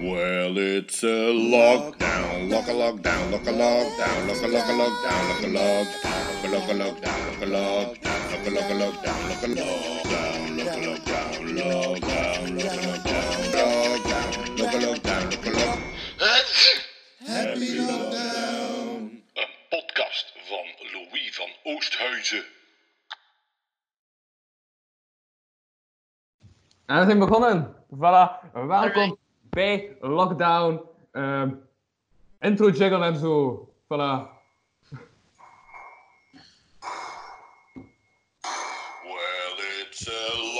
Well, it's a lockdown, lock a lockdown, lock a lockdown, lock a lock a lockdown, lock a lockdown, lock a lockdown, lock a lockdown, lock a lock a lockdown, lock a lockdown, lock a lockdown, lockdown, lock a lockdown, lockdown, lock a lockdown, lock a lock. Happy lockdown. Een podcast van Louis van Oosthuizen. En we zijn begonnen. Voilà. Welkom bij Lockdown. ehm, intro jiggle en zo. Voilà. Well, it's a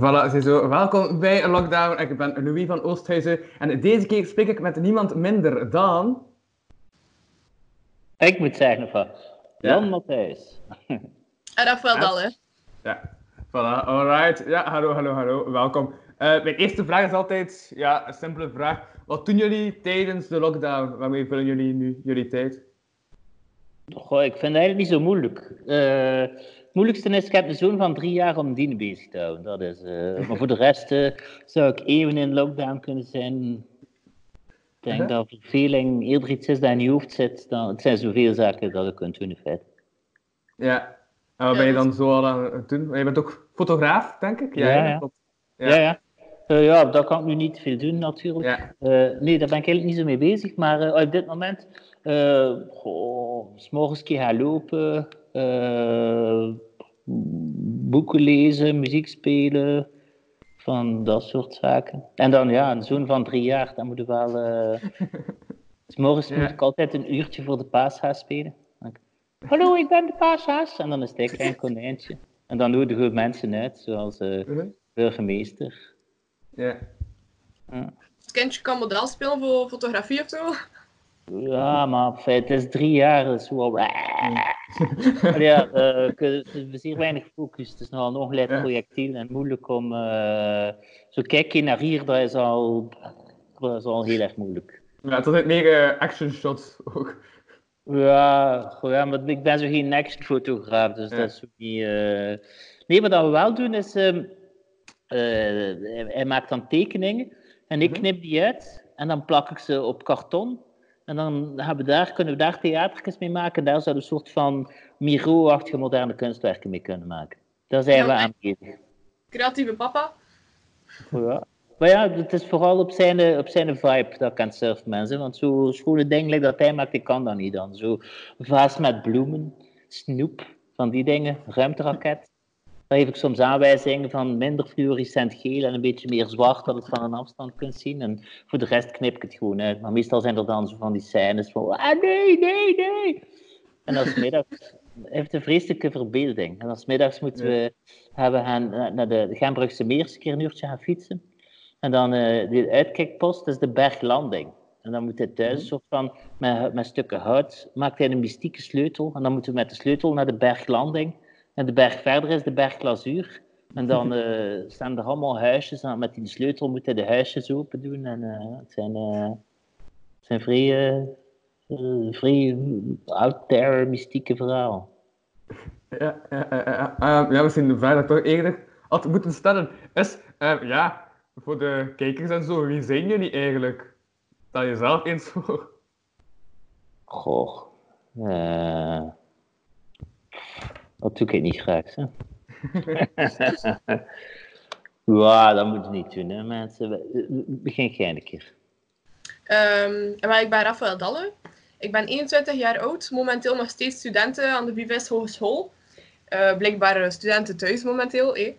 Voilà, ziezo. Welkom bij Lockdown. Ik ben Louis van Oosthuizen. En deze keer spreek ik met niemand minder dan... Ik moet zeggen van Jan Matthijs. En Rafael Dalle. Ja, voilà, alright. Ja, hallo, hallo, hallo, welkom. Eh, mijn eerste vraag is altijd, ja, een simpele vraag. Wat doen jullie tijdens de lockdown? Waarmee vullen jullie nu jullie tijd? Goh, ik vind het eigenlijk niet zo moeilijk. Eh, moeilijkste is, ik heb een zoon van drie jaar om die bezig te houden. Dat is, eh, maar voor de rest eh, zou ik even in lockdown kunnen zijn. Ik denk Ja. dat verveling eerder iets is dat in je hoofd zit. Dan, het zijn zoveel zaken dat je kunt doen in feite. Ja. En wat ben je dan zo al aan het doen? Je bent ook fotograaf, denk ik? Ja, ja. Klopt. Ja, Ja. ja. Eh, ja, dat kan ik nu niet veel doen natuurlijk. Ja. Eh, nee, daar ben ik eigenlijk niet zo mee bezig. Maar eh, op dit moment, eh goh, 's morgens keer gaan lopen, boeken lezen, muziek spelen, van dat soort zaken. En dan ja, een zoon van drie jaar, dan moet je wel... eh 's morgens Ja. moet ik altijd een uurtje voor de paashaas spelen. Dan ik, Hallo, ik ben de paashaas. En dan is hij een klein konijntje. En dan nodigen we mensen uit, zoals eh, burgemeester. Ja. Het kindje kan model spelen voor fotografie of zo. Ja, maar het is drie jaar, is wel... Ja, ik- het is zeer weinig focus. Het is nogal Ja. projectiel en moeilijk om... eh, zo kijk je naar hier, dat is al, dat is al heel erg moeilijk. ja, het zijn meer eh, action shots ook. Ja, goh, ja, maar ik ben zo geen action fotograaf, dus Ja. dat is ook niet... Nee, wat we wel doen is... ehm, eh, hij, hij maakt dan tekeningen en ik Mhm. knip die uit en dan plak ik ze op karton. En dan hebben we daar, kunnen we daar theatertjes mee maken. Daar zouden we een soort van Miro-achtige moderne kunstwerken mee kunnen maken. Daar zijn Ja, we oké. aan bezig. Creatieve papa. Ja. Maar ja, het is vooral op zijn, op zijn vibe dat ik aan het surfen mensen. Want zo schone like dat hij maakt, ik kan dat niet dan. Zo vaas met bloemen, snoep, van die dingen, ruimteraket. Daar geef ik soms aanwijzingen van minder fluorescent geel en een beetje meer zwart, dat het van een afstand kunt zien. En voor de rest knip ik het gewoon uit. Maar meestal zijn er dan zo van die scènes van, ah nee, nee, nee. En als middags heeft een vreselijke verbeelding. En als middags moeten we, hebben gaan, eh, naar de Gembrugse Meer eens een keer een uurtje gaan fietsen. En dan eh de uitkijkpost, dat is de berglanding. En dan moet hij thuis een soort van, met, met stukken hout, maakt hij een mystieke sleutel. En dan moeten we met de sleutel naar de berglanding. En de berg verder is de berglazuur. En dan eh, staan er allemaal huisjes. En met die sleutel moet hij de huisjes open doen. En eh, het zijn, het zijn vrij, vrij out there mystieke verhalen. Ja, ja, ja, ja. De vraag dat ik toch eerder had moeten stellen is, ja, voor de kijkers en zo, wie zijn jullie eigenlijk? Stel jezelf eens voor. Goh. Eh, dat doe ik niet graag. Hè? ja, dat moet je niet doen, hè, mensen. Begin jij een keer. Ehm, maar ik ben Rafael Dalle. Ik ben 21 jaar oud, momenteel nog steeds studenten aan de Vives Hogeschool. Eh blijkbaar eh, studenten thuis momenteel. eh.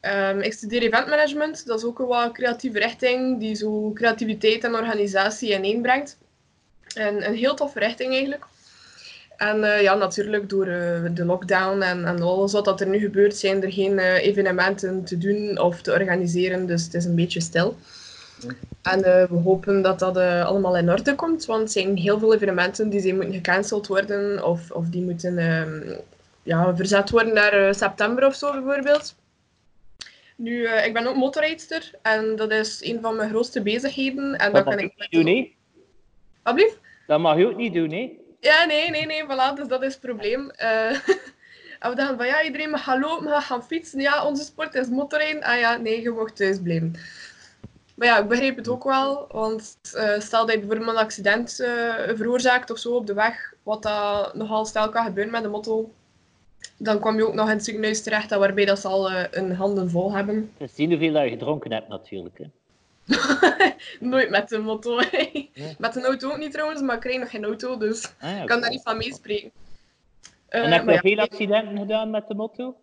Ehm, ik studeer eventmanagement, dat is ook een wat creatieve richting die zo creativiteit en organisatie ineenbrengt. En een heel toffe richting eigenlijk. En eh, ja, natuurlijk door eh, de lockdown en, en alles wat dat er nu gebeurt, zijn er geen eh, evenementen te doen of te organiseren, dus het is een beetje stil. En we hopen dat dat allemaal in orde komt, want er zijn heel veel evenementen die zijn moeten gecanceld worden of, of die moeten ehm, ja, verzet worden naar september of zo bijvoorbeeld. Nu, ik ben ook motorrijdster en dat is een van mijn grootste bezigheden. En Dat mag kan je ik... niet doen, hè? Alsjeblieft? Dat mag je ook niet doen, hè? Ja, nee, nee, nee, voilà, dus dat is het probleem. Eh, en we dachten van ja, iedereen mag gaan lopen, mag gaan fietsen. Ja, onze sport is motorrijden. Ah ja, nee, je mocht thuis blijven. Maar ja, ik begreep het ook wel, want eh, stel dat je bijvoorbeeld een accident eh, veroorzaakt of zo op de weg, wat dat nogal snel kan gebeuren met de motto, dan kom je ook nog in het ziekenhuis terecht, waarbij dat ze al eh, hun handen vol hebben. Dus zien hoeveel je gedronken hebt, natuurlijk. Hè? Nooit met de motto. Met een auto ook niet trouwens, maar ik krijg nog geen auto, dus Ah, ja, ik kan daar niet van meespreken. Eh, En heb maar je ja, veel accidenten gedaan met de motto?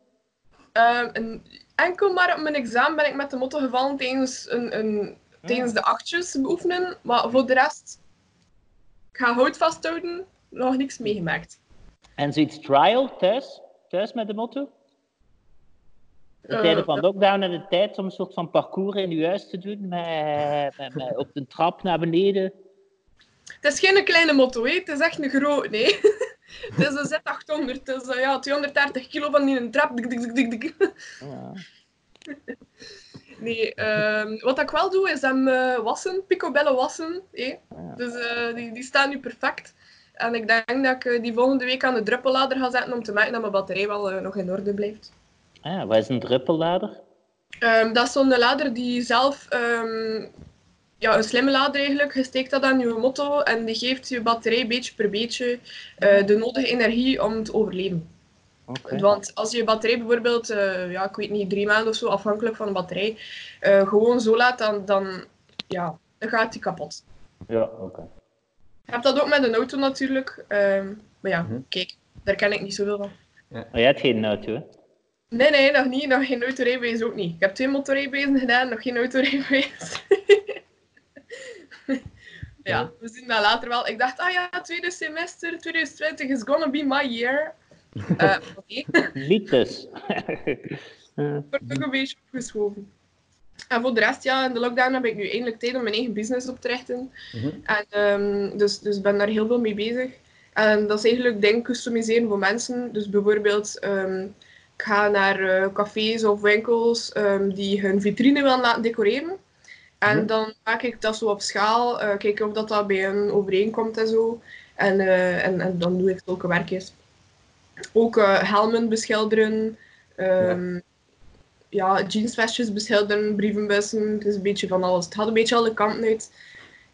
Ehm, een, enkel maar op mijn examen ben ik met de motto gevallen tijdens, een, een, tijdens de achtjes beoefenen. Maar voor de rest, ik ga hout vasthouden, nog niks meegemaakt. En zoiets trial thuis? Thuis met de motto? De Eh, tijden van lockdown en de tijd om een soort van parcours in je huis te doen, met, met, met op de trap naar beneden. Het is geen kleine motto, hè. het is echt een groot, nee. het is een Z800, het is eh, ja, 230 kilo van die een trap. Dik, dik, dik, dik. Ja. Nee, ehm, wat ik wel doe is hem eh, wassen, picobello wassen. Ja. Dus die, die staan nu perfect. En ik denk dat ik die volgende week aan de druppellader ga zetten om te maken dat mijn batterij wel nog in orde blijft. Ah, wat is een druppellader? Ehm, dat is zo'n lader die zelf, ehm, ja, een slimme lader eigenlijk, je steekt dat aan je motto en die geeft je batterij beetje per beetje eh, de nodige energie om te overleven. Want als je batterij bijvoorbeeld, eh, ja, ik weet niet, drie maanden of zo, afhankelijk van de batterij, eh, gewoon zo laat, dan, dan, ja, dan gaat die kapot. Ja, oké. Je hebt dat ook met een auto natuurlijk. ehm, maar ja, Mhm. kijk, daar ken ik niet zoveel van. Maar jij hebt geen auto, hè? Nee, nee, nog niet. Nog geen autorijbewijs ook niet. Ik heb twee motorrijbewijzen gedaan, nog geen autorijbewijs. ja, we zien dat later wel. Ik dacht, ah ja, tweede semester 2020 is gonna be my year. Eh Oké, Mythes. Ja. wordt ook een beetje opgeschoven. En voor de rest, ja, in de lockdown heb ik nu eindelijk tijd om mijn eigen business op te richten. Mhm. En ehm, dus, dus ben daar heel veel mee bezig. En dat is eigenlijk dingen customiseren voor mensen. Dus bijvoorbeeld, ehm, ga naar eh, cafés of winkels ehm, die hun vitrine willen laten decoreren. En Mhm. dan maak ik dat zo op schaal, eh, kijken of dat, dat bij hen overeenkomt en zo. En, eh, en, en dan doe ik zulke werkjes. Ook helmen beschilderen, ehm, ja. jeansvestjes beschilderen, brievenbussen. Het is een beetje van alles. Het gaat een beetje alle kanten uit.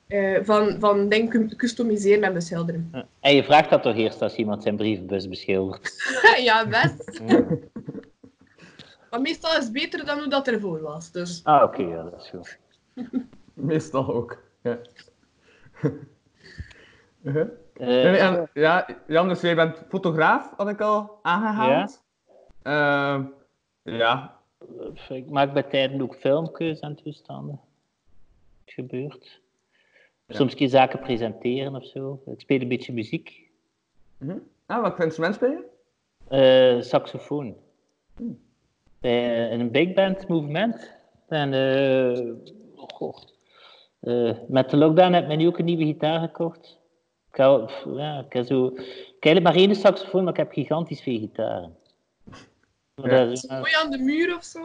Eh, van, van dingen customiseren en beschilderen. En je vraagt dat toch eerst als iemand zijn brievenbus beschildert? ja, best. Maar meestal is het beter dan hoe dat ervoor was. Dus Ah, oké, ja, dat is goed. Meestal ook. Ja. Uh-huh. Eh, en, ja, Jan, dus jij bent fotograaf, had ik al aangehaald. Ja. ja. Ik maak bij tijden ook filmpjes en toestanden. Het gebeurt. Ja. Soms kun je zaken presenteren of zo. Ik speel een beetje muziek. Mhm. Ah, welk instrument speel je? Eh, saxofoon. Bij een big band movement. En eh, goh, eh, met de lockdown heb ik nu ook een nieuwe gitaar gekocht. Ik, hou- pff, ja, ik heb zo, ik heb eigenlijk maar één saxofoon, maar ik heb gigantisch veel gitaren. Ja. dat is- is het mooi aan de muur of zo.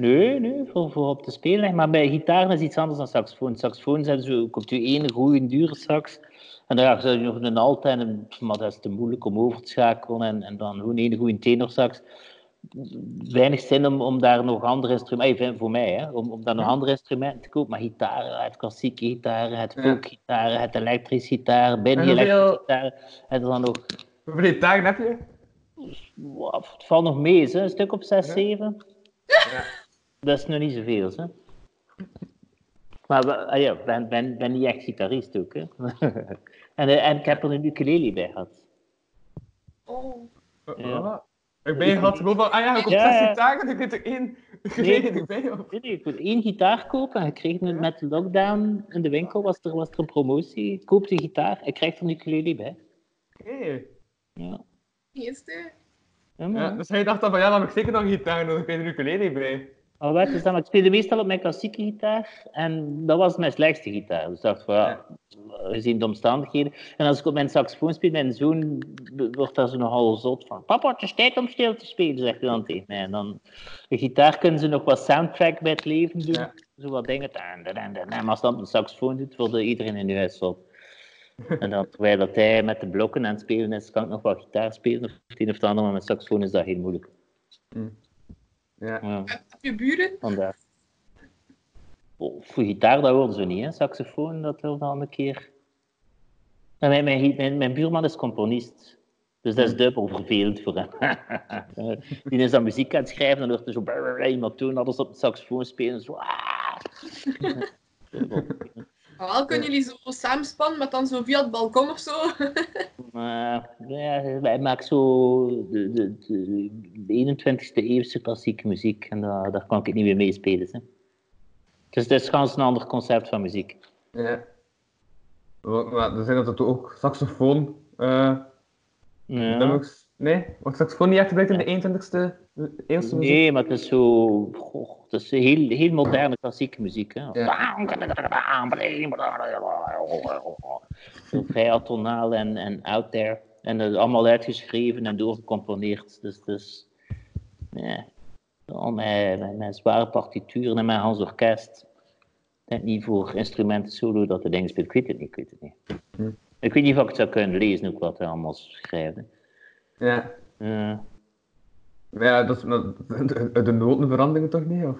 Nee, nee, voor, voor op te spelen. Maar bij gitaar is iets anders dan saxofoon. Saxofoon zijn zo, komt u één goede dure sax. En dan heb je nog een alt en een, maar dat is te moeilijk om over te schakelen. En, en dan gewoon één goede tenorsax. Weinig zin om, om daar nog andere instrumenten, even voor mij, hè, om, om daar nog andere instrumenten te kopen. Maar gitaren, het klassieke gitaren, het Ja. folkgitaren, het elektrische gitaar, binnen En hoeveel- elektrische gitaren. En dan nog, Hoeveel gitaren heb je? het valt nog mee, hè, een stuk op 6, Ja. 7. Ja. Dat is nog niet zoveel, hè? Maar ah ja, ik ben, ben, ben niet echt gitarist ook, hè? en, eh, en ik heb er een ukulele bij gehad. Oh. Ja. Ik ben je had gewoon van, ah ja, ik heb Ja, zes ja. gitaren en ik heb er één gekregen erbij. of- Nee, ik wil één gitaar kopen en ik kreeg nu met de lockdown in de winkel, was er, was er een promotie. Koop de gitaar en krijg er een ukulele bij. Oké. Ja. Eerste. Ja, maar- Ja, dus hij dacht dan van, ja, dan heb ik zeker nog een gitaar nodig, ik heb er een ukulele bij. Maar weet je, dan, ik speelde meestal op mijn klassieke gitaar en dat was mijn slechtste gitaar. Dus ik dacht van ja, gezien de omstandigheden. En als ik op mijn saxofoon speel, mijn zoon wordt daar zo nogal zot van. Papa, het is tijd om stil te spelen, zegt hij dan tegen mij. En dan, de gitaar kunnen ze nog wat soundtrack bij het leven doen. Ja. Zo wat dingen. Maar als dat een saxofoon doet, wordt iedereen in huis zot. En dan, terwijl dat hij met de blokken aan het spelen is, kan ik nog wat gitaar spelen of het een of het ander, maar met saxofoon is dat heel moeilijk. Ja. Ja. Heb je buren? Vandaar. Oh, voor gitaar, dat hoorden ze niet, hè. Saxofoon, dat wil dan een keer. En mijn, mijn, mijn, mijn buurman is componist. Dus dat is dubbel vervelend voor hem. Eh, Die is dan muziek aan het schrijven en dan wordt er zo brrrr, iemand doen, alles op de saxofoon spelen. Zo, ah. wel kunnen jullie zo samenspannen met dan zo via het balkon of zo. Maar ja, hij maakt zo de, de, de, 21ste eeuwse klassieke muziek en daar, daar kan ik niet meer meespelen. Hè. Dus het is gewoon een ander concept van muziek. ja. Maar er zijn dat ook saxofoon eh Ja. nummers. Nee, wordt saxofoon niet echt gebruikt in de 21ste eeuwse muziek? Nee, maar het is zo. Goh, het is heel, heel moderne klassieke muziek. Hè? Zo vrij atonaal en, en out there. En het is allemaal uitgeschreven en doorgecomponeerd. Dus, dus al met, met, met zware partituren en met Hans Orkest. Net niet voor instrumenten solo dat de dingen speelt. Ik weet het niet, ik weet het niet. Hm. Ik weet niet of ik het zou kunnen lezen, ook wat hij allemaal schrijft. Ja. Ja. Maar ja, dat, is- de, de noten veranderen toch niet? Of?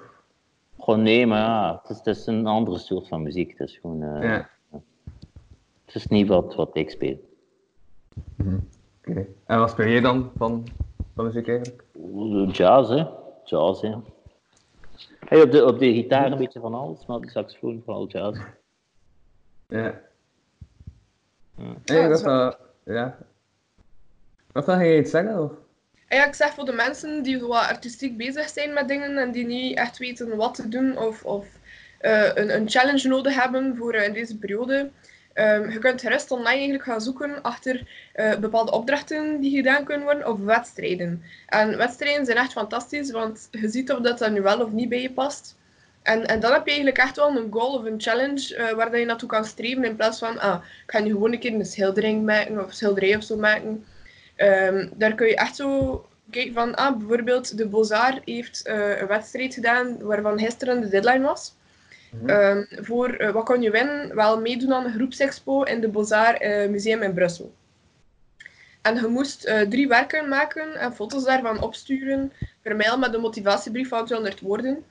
Gewoon nee, maar ja, het is, het is een andere soort van muziek. Het is gewoon, eh, Ja. het is niet wat, wat ik speel. Oké. En wat speel jij dan van, van muziek eigenlijk? Jazz, hè? Jazz, hè? Hey, op, de, op de gitaar een beetje van alles, maar op de saxofoon vooral jazz. Ja. Ja. Nee, dat wel, ja. Wat wil je iets zeggen? Ja, ik zeg voor de mensen die zo wat artistiek bezig zijn met dingen en die niet echt weten wat te doen of, of eh, een, een challenge nodig hebben voor eh, in deze periode. Ehm, je kunt gerust online eigenlijk gaan zoeken achter eh, bepaalde opdrachten die gedaan kunnen worden of wedstrijden. En wedstrijden zijn echt fantastisch, want je ziet of dat, dat nu wel of niet bij je past. En, en dan heb je eigenlijk echt wel een goal of een challenge waar dat je naartoe kan streven in plaats van, ah, ik ga nu gewoon een keer een schildering maken of schilderij of zo maken. Ehm, daar kun je echt zo kijken van, ah, bijvoorbeeld de Beaux-Arts heeft eh, een wedstrijd gedaan waarvan gisteren de deadline was. Ehm, voor eh, wat kon je winnen? Wel meedoen aan een groepsexpo in de Beaux-Arts eh, Museum in Brussel. En je moest drie werken maken en foto's daarvan opsturen per mail met een motivatiebrief van 200 woorden.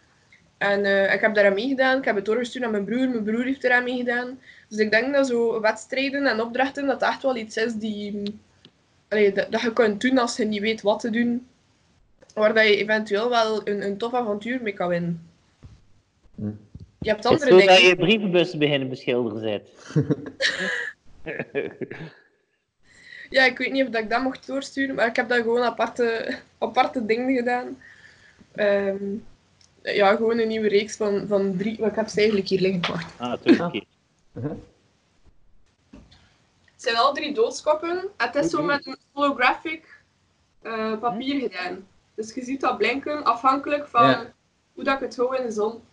En ik heb daaraan meegedaan. Ik heb het doorgestuurd aan mijn broer. Mijn broer heeft eraan meegedaan. Dus ik denk dat zo wedstrijden en opdrachten, dat echt wel iets is die... allee, dat, dat je kunt doen als je niet weet wat te doen. Waar dat je eventueel wel een, een tof avontuur mee kan winnen. Hm. Je hebt andere zo dat dingen. je brievenbussen beginnen beschilderen bent. Ja, ik weet niet of dat ik dat mocht doorsturen, maar ik heb daar gewoon aparte, aparte dingen gedaan. Ehm, ja, gewoon een nieuwe reeks van, van drie. Maar ik heb ze eigenlijk hier liggen. Wacht. Ah, toch, oké. Het zijn al drie doodskoppen. Het is zo met een holographic eh, papier gedaan. Dus je ziet dat blinken afhankelijk van Ja. hoe dat ik het hou in de zon.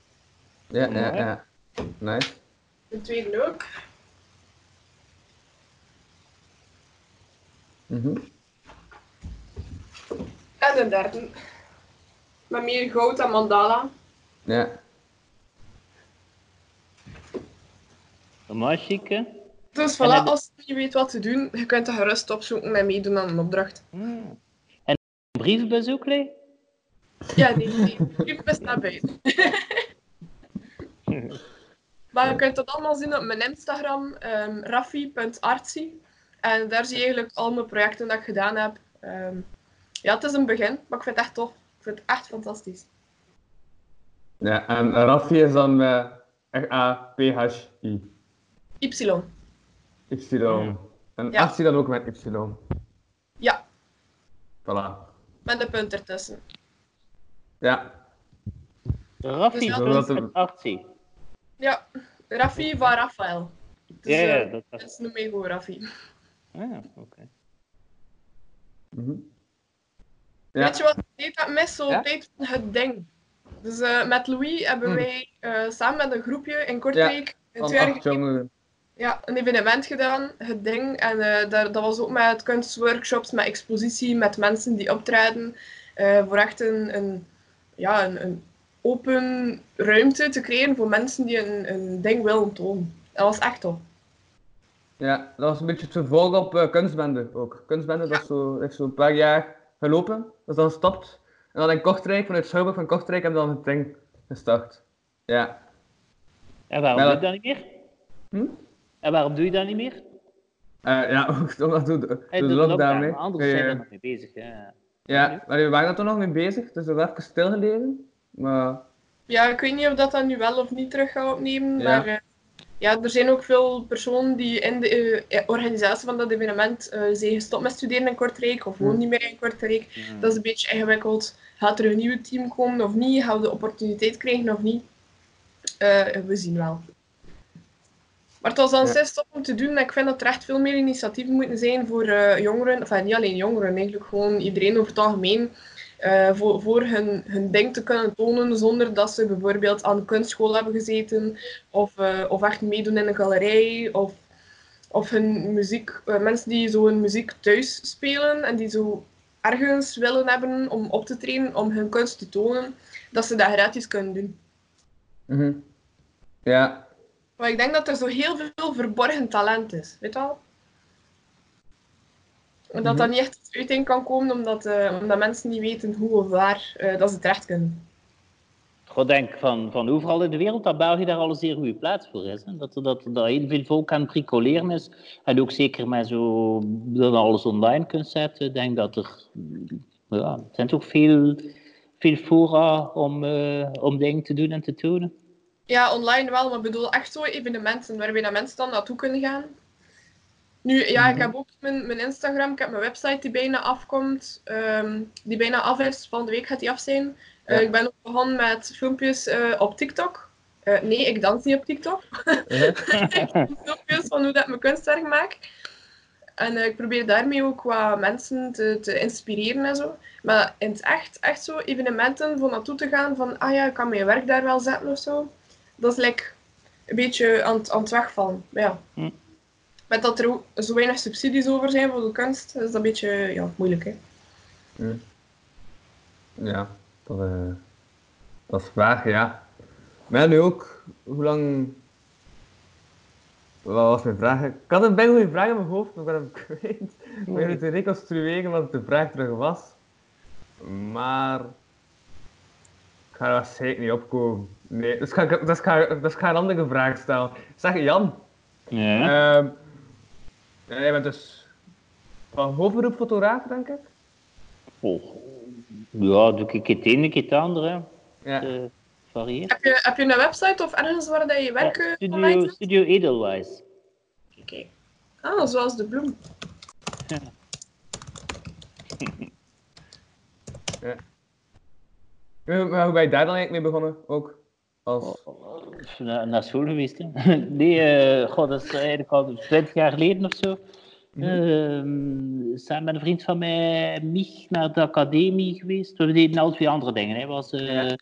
Ja, ja, ja. Nice. De tweede ook. Mhm. En de derde. Met meer goud en mandala. Ja. Chic, hè? Dus voilà, als je niet weet wat te doen, je kunt er gerust opzoeken en meedoen aan een opdracht. Hmm. En een brievenbus ook, Lee? Ja, nee, nee. Ik best naar buiten. maar je kunt dat allemaal zien op mijn Instagram, ehm raffi.artsy. En daar zie je eigenlijk al mijn projecten dat ik gedaan heb. Ehm, ja, het is een begin, maar ik vind het echt tof. Ik vind het echt fantastisch. Ja, en Raffi is dan met R-A-P-H-I. Y. Y. En Ja. Artsy dan ook met Y. Ja, Voilà. met de punt ertussen. Ja. Raffi Dus dat- met Artie. Ja, Raffi van Rafael. Dus, Ja, ja, eh, dat mij gewoon Raffi. Ah, oké. Mhm. Ja. Weet je wat ik deed dat mis? Zo Ja? tijd van het ding. Dus eh, met Louis hebben Hm. wij eh, samen met een groepje in Kortrijk een Van twee jaar. Ja, een evenement gedaan, het ding. En eh, daar, dat was ook met kunstworkshops, met expositie, met mensen die optreden. eh, voor echt een, een, ja, een, een open ruimte te creëren voor mensen die een, een ding willen tonen. Dat was echt tof. Ja, dat was een beetje het vervolg op eh, kunstbende ook. Kunstbende, dat is zo, heeft zo een paar jaar gelopen. Dat is dan gestopt. En dan in Kortrijk, vanuit Schouwburg van Kortrijk, hebben we dan het ding gestart. Ja. En waarom doe je dat niet meer? Hm? En waarom doe je dat niet meer? Eh, ja, ook omdat de, de, Hey, de de lockdown. Anders zijn we er nog mee bezig. Ja. Ja, maar we waren er toen nog mee bezig, dus we hebben even stilgelegen. Maar Ja, ik weet niet of dat dan nu wel of niet terug gaat opnemen. Ja. Maar eh, ja, er zijn ook veel personen die in de eh, organisatie van dat evenement eh, zijn gestopt met studeren in Kortrijk of wonen Hm. niet meer in Kortrijk. Dat is een beetje ingewikkeld. Gaat er een nieuw team komen of niet? Gaan we de opportuniteit krijgen of niet? Eh, we zien wel. Maar het was dan Ja. zes om te doen. En ik vind dat er echt veel meer initiatieven moeten zijn voor eh, jongeren. Enfin, niet alleen jongeren, eigenlijk gewoon iedereen over het algemeen. eh, voor, voor hun, hun ding te kunnen tonen zonder dat ze bijvoorbeeld aan de kunstschool hebben gezeten. Of, eh, of echt meedoen in een galerij. Of, of hun muziek, mensen die zo hun muziek thuis spelen en die zo ergens willen hebben om op te treden, om hun kunst te tonen, dat ze dat gratis kunnen doen. mhm. ja, Maar ik denk dat er zo heel veel verborgen talent is, weet je wel? En dat dat niet echt tot uiting kan komen omdat, eh, omdat mensen niet weten hoe of waar eh, dat ze terecht kunnen. Ik denk van, van overal in de wereld dat België daar al een zeer goede plaats voor is. Hè. Dat, er- dat, dat heel veel volk aan het is. En ook zeker met zo dat alles online kunt zetten. Ik denk dat er... Ja, er zijn toch veel, veel fora om, eh, om dingen te doen en te tonen. Ja, online wel, maar ik bedoel echt zo evenementen waarbij dat mensen dan naartoe kunnen gaan. Nu, ja, ik heb ook mijn, mijn Instagram, ik heb mijn website die bijna afkomt, ehm, die bijna af is. Van de week gaat die af zijn. Eh, Ja. Ik ben ook begonnen met filmpjes eh, op TikTok. Eh, nee, ik dans niet op TikTok. Mhm. filmpjes van hoe dat ik mijn kunstwerk maak. En ik probeer daarmee ook wat mensen te, te inspireren en zo. Maar in het echt, echt zo evenementen voor naartoe te gaan van, ah ja, ik kan mijn werk daar wel zetten of zo. Dat is like, een beetje aan, het- aan het wegvallen. Maar ja. Hm. Met dat er ook zo weinig subsidies over zijn voor de kunst, is dat een beetje ja, moeilijk. Hè? ja, dat, eh, dat is waar, ja. Maar nu ook, hoe lang... Wat was mijn vraag? Ik had een bijna goede vraag in mijn hoofd, maar ik ben hem kwijt. Ik ben te reconstrueren wat de vraag terug was. Maar... Ik ga er waarschijnlijk niet opkomen. Nee, dus ga, ik- dus ga, dus ga een andere vraag stellen. Zeg, Jan, Ja. Ehm ja, jij bent dus van hoofdberoep fotograaf, denk ik? Oh. Ja, doe ik het een, ik het andere. Ja. Uh, varieert. Heb, je, heb je een website of ergens waar dat je werk Ja, eh, online studio, studio Edelweiss. Oké. Ah, zoals de bloem. Ja, Maar hoe ben je daar dan eigenlijk mee begonnen? Ook als... Na, naar school geweest, hè? Nee, eh, god, dat is eigenlijk al 20 jaar geleden of zo. Ehm, samen met een vriend van mij, Mich, naar de academie geweest. We deden al twee andere dingen. Hij was, eh, eh,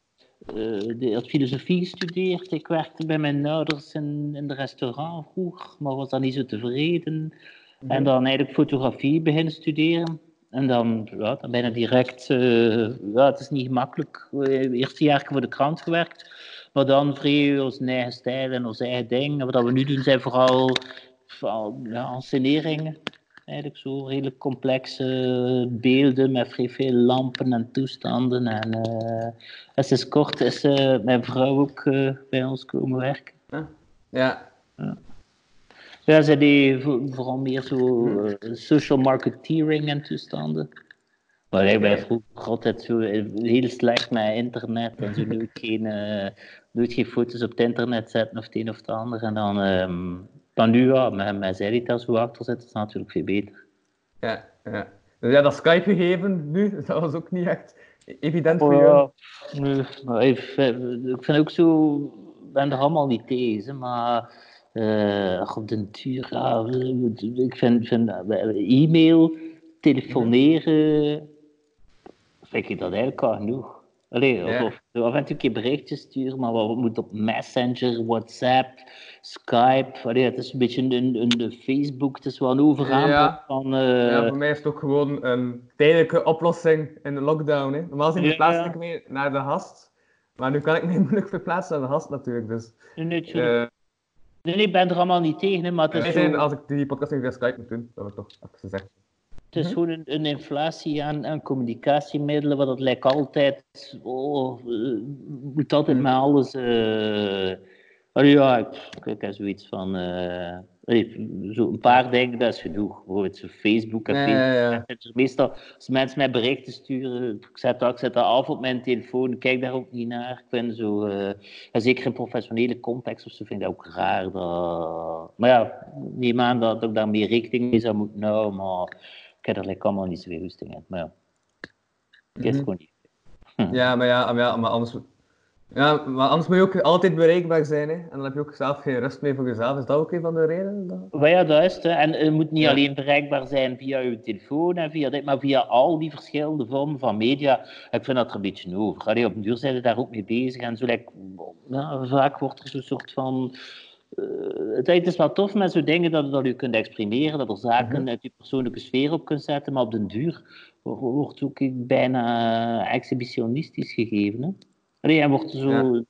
die had filosofie gestudeerd. Ik werkte bij mijn ouders in, in de restaurant vroeger, maar was dan niet zo tevreden. En dan eigenlijk fotografie beginnen studeren. En dan, ja, dan bijna direct, ja, het is niet gemakkelijk. Eerste jaar voor de krant gewerkt, maar dan vrij ons eigen stijl en ons eigen ding. En wat we nu doen zijn vooral, vooral ja, enseneringen. Eigenlijk zo redelijk complexe beelden met vrij veel lampen en toestanden. En uh, sinds kort is uh, mijn vrouw ook uh, bij ons komen werken. Ja. ja. Ja, ze die vooral meer zo uh, social marketeering en toestanden. Maar ik ben vroeger altijd zo heel slecht met internet en zo nooit geen, uh, nooit geen foto's op het internet zetten of het een of het ander. En dan, um, dan nu, ja, met, met zij die daar zo achter zitten, is natuurlijk veel beter. Ja, ja. Dus ja, dat Skype gegeven nu, dat was ook niet echt evident voor jou. Nee, maar ik, ik vind ook zo, ik ben er allemaal niet tegen, maar uh, op den duur, ja, ik vind, vind e-mail, telefoneren, vind ik dat eigenlijk al genoeg. Allee, of, Ja. of af en toe een keer berichtjes sturen, maar wat moet op Messenger, WhatsApp, Skype. Allee, het is een beetje een, een, Facebook, het is wel een overaanbod Ja. van... eh, Ja, voor mij is het ook gewoon een tijdelijke oplossing in de lockdown. Hè. Normaal gezien Ja. verplaats ik me naar de gast. Maar nu kan ik me moeilijk verplaatsen naar de gast natuurlijk. Dus, nee, nee, eh, nee, nee, ik ben er allemaal niet tegen, hè, maar het is, zo- als ik die podcast nu via Skype moet doen, dat heb ik toch even gezegd. Het is gewoon een, een inflatie aan, aan communicatiemiddelen, wat het lijkt altijd... Oh, moet altijd met alles... eh ja, ik, ik heb zoiets van... allee, zo een paar dingen, dat is genoeg. Bijvoorbeeld zo Facebook en Facebook. ja, ja. Meestal, als mensen mij berichten sturen, ik zet, dat, ik zet dat af op mijn telefoon, ik kijk daar ook niet naar. Ik vind zo, en zeker in professionele context of zo, vind ik dat ook raar. Dat... Maar ja, neem aan dat ik daar meer rekening mee zou moeten houden, maar ik heb er like, allemaal niet zoveel goesting in. Maar ja, het is Mhm. gewoon niet. Ja, maar ja, maar, ja, maar anders... Ja, maar anders moet je ook altijd bereikbaar zijn, hè. En dan heb je ook zelf geen rust meer voor jezelf. Is dat ook een van de redenen? Dat... Ja, dat is het. hè. En het moet niet Ja. alleen bereikbaar zijn via je telefoon en via dit, maar via al die verschillende vormen van media. Ik vind dat er een beetje over. Allee, op een duur zijn daar ook mee bezig. En zo, like, ja, vaak wordt er zo'n soort van. Eh, het is wel tof met zo'n dingen dat, dat je kunt exprimeren, dat er zaken Mhm. uit je persoonlijke sfeer op kunt zetten, maar op den duur wo- wordt ook bijna exhibitionistisch gegeven. Hè? Allee, en wordt zo. Ja.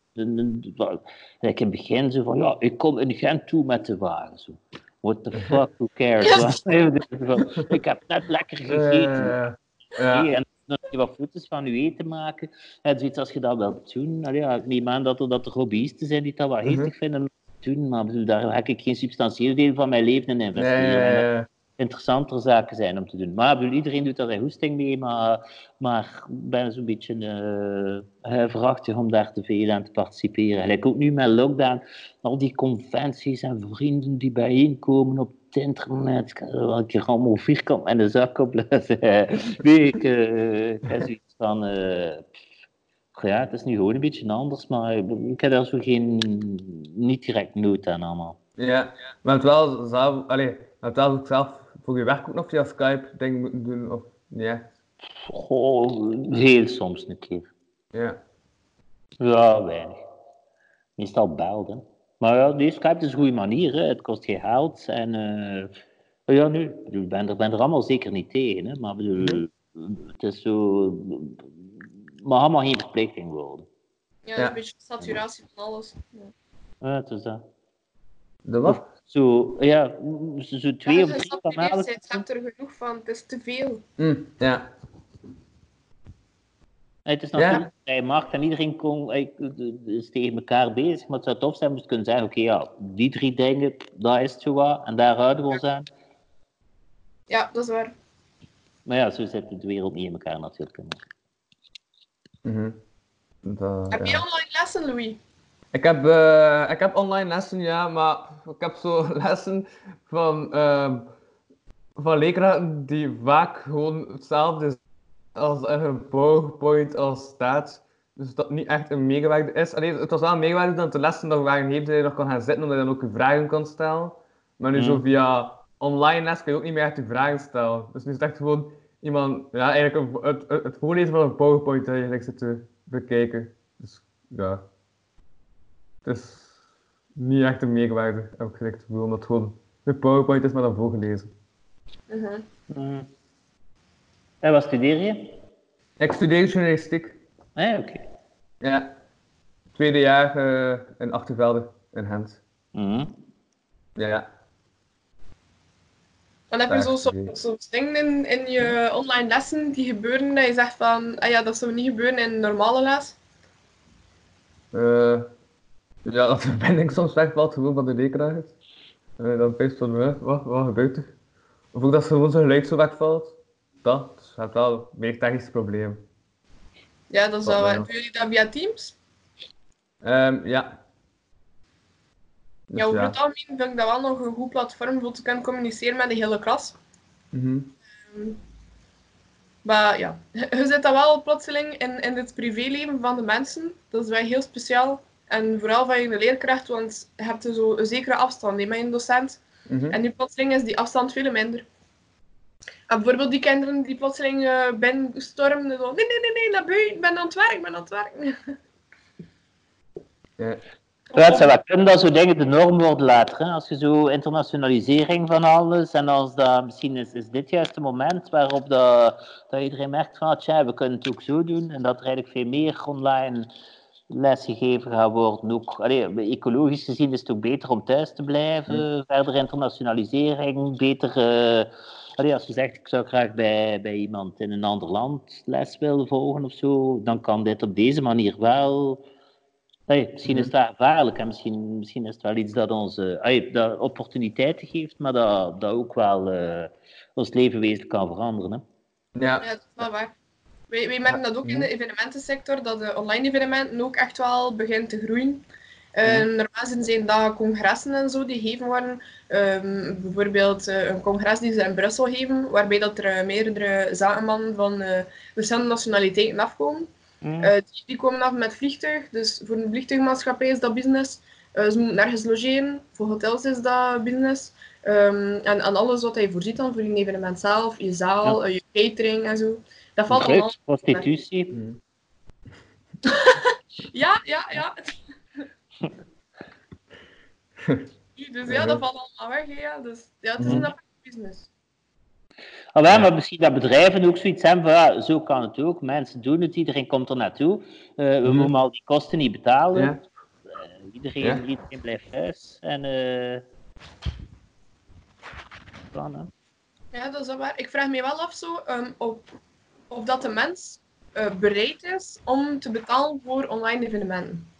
like in het begin zo van ja, ik kom in Gent toe met de wagen. Zo. What the fuck, who cares? ik heb net lekker gegeten. Eh, ja. Nee, en dan je wat foto's van je eten maken. En zoiets als je dat wilt doen. Allee, ja, ik neem aan dat er, dat er hobbyisten zijn die dat wel Mhm. vinden om te doen. Maar bedoel, daar ga ik geen substantieel deel van mijn leven in Nee, investeren. ja. interessanter zaken zijn om te doen. Maar bedoel, iedereen doet daar zijn hoesting mee. Maar, maar ik ben zo'n beetje eh huiverachtig om daar te veel aan te participeren. Gelijk ook nu met lockdown. Al die conventies en vrienden die bijeenkomen op het internet. Ik heb er wel een keer allemaal vierkant met een zak op. Nee, ik, eh, ik heb zoiets van... eh, ja, het is nu gewoon een beetje anders, maar ik ik heb daar zo geen... Niet direct nood aan allemaal. Ja, maar het wel zelf, maar het wel ook zelf voor je werk ook nog via Skype dingen moeten doen, of echt. Goh, heel soms een keer. Ja. Ja, weinig. Meestal belden. Maar ja, nee, Skype is een goede manier. Hè. Het kost geen geld. En eh, ja, nu, ik ik ben er, ben er allemaal zeker niet tegen. Hè. Maar ik bedoel, het is zo... Maar allemaal geen verplichting worden. Ja, Ja. een beetje saturatie van alles. Ja. Ja, het is dat. De wat? Zo, ja, zo, zo twee Ja, of je drie kanalen. je hebt er genoeg van, het is te veel. Mm, ja. Het is nog Ja. markt en iedereen kon, is tegen elkaar bezig. Maar het zou tof zijn moest kunnen zeggen, oké, ja, die drie dingen, daar is het zo wat. En daar houden we ons aan. Ja, dat is waar. Maar ja, zo zit de wereld niet in elkaar natuurlijk. Mhm. Dat, Heb ja. je online lessen, Louis? Ik heb, eh, ik heb online lessen, ja, maar ik heb zo lessen van, ehm van leerkrachten die vaak gewoon hetzelfde als een PowerPoint als staat. Dus dat niet echt een meegewerkte is. Allee, het was wel een meegewerkte dat de lessen nog waren heeft dat je nog kan gaan zitten, omdat je dan ook je vragen kan stellen. Maar nu zo Mhm. via online les kun je ook niet meer echt je vragen stellen. Dus nu is het echt gewoon iemand, ja, eigenlijk een, het, het, het voorlezen van een PowerPoint dat je eigenlijk zit te bekijken. Dus ja. Het is niet echt een meerwaarde, heb ik gevoel, omdat het gewoon de PowerPoint is maar dan voorgelezen. Mhm. Mm. En wat studeer je? Ik studeer journalistiek. Ah, oké. Ja. Tweede jaar eh, in Achtervelde, in Gent. Mhm. Ja, ja. Dan heb je zo soms, ik. soms dingen in, in je online lessen die gebeuren dat je zegt van, ah ja, dat zou niet gebeuren in een normale les. Eh, ja, dat de verbinding soms wegvalt, gewoon van de leerkracht. En dan ben je van, eh, wat, wat gebeurt er? Of ook dat ze gewoon zijn geluid zo wegvalt. Dat, dus je hebt wel een meer technisch probleem. Ja, dat is Wat wel. Doen jullie dat via Teams? Ehm, ja. Dus ja, over ja. het algemeen vind ik dat wel nog een goed platform voor te kunnen communiceren met de hele klas. Mhm. Maar ja, je zit dan wel plotseling in, in het privéleven van de mensen. Dat is wel heel speciaal. En vooral van je leerkracht, want je hebt zo een zekere afstand hè, met je docent. Mhm. En nu plotseling is die afstand veel minder. En bijvoorbeeld die kinderen die plotseling eh binnen stormden. Zo, nee, nee, nee, nee, naar buiten. Ik ben aan het werk, ik ben aan het werk. Ja. Ja, het kunnen dat zo dingen de norm worden later. Hè? Als je zo internationalisering van alles en als dat misschien is, is dit juist het moment waarop dat, dat iedereen merkt van tja, we kunnen het ook zo doen en dat er eigenlijk veel meer online lesgegeven gaat worden. Ook, allee, ecologisch gezien is het ook beter om thuis te blijven, verder internationalisering, beter... eh, allee, als je zegt, ik zou graag bij, bij iemand in een ander land les willen volgen of zo, dan kan dit op deze manier wel... Misschien is het wel gevaarlijk en misschien, misschien is het wel iets dat ons eh, allee, dat opportuniteiten geeft, maar dat, dat ook wel eh, ons leven wezenlijk kan veranderen. Hè? Ja. Ja, dat is wel waar. Wij, wij merken dat ook in de evenementensector, dat de online evenementen ook echt wel begint te groeien. Eh, Normaal zijn dat congressen en zo die gegeven worden. Ehm, bijvoorbeeld eh, een congres die ze in Brussel geven, waarbij dat er meerdere zakenmannen van eh, verschillende nationaliteiten afkomen. Eh, die, die komen af met vliegtuig, dus voor een vliegtuigmaatschappij is dat business. Eh, ze moeten nergens logeren, voor hotels is dat business. Ehm, en, en alles wat hij voorziet dan voor je evenement zelf, je zaal, eh, je catering en zo. Dat valt allemaal. Drugs, prostitutie. Ja, ja, ja. dus ja, dat valt allemaal weg. hè, Ja. Dus ja, het is een apart business. Ah, maar misschien dat bedrijven ook zoiets hebben van, ja, zo kan het ook. Mensen doen het, iedereen komt er naartoe. Eh, we moeten al die kosten niet betalen. Ja. Eh, iedereen, Ja. iedereen blijft thuis. En, eh hè. Ja, dat is wel waar. Ik vraag me wel af zo, ehm, op, of dat de mens eh, bereid is om te betalen voor online evenementen.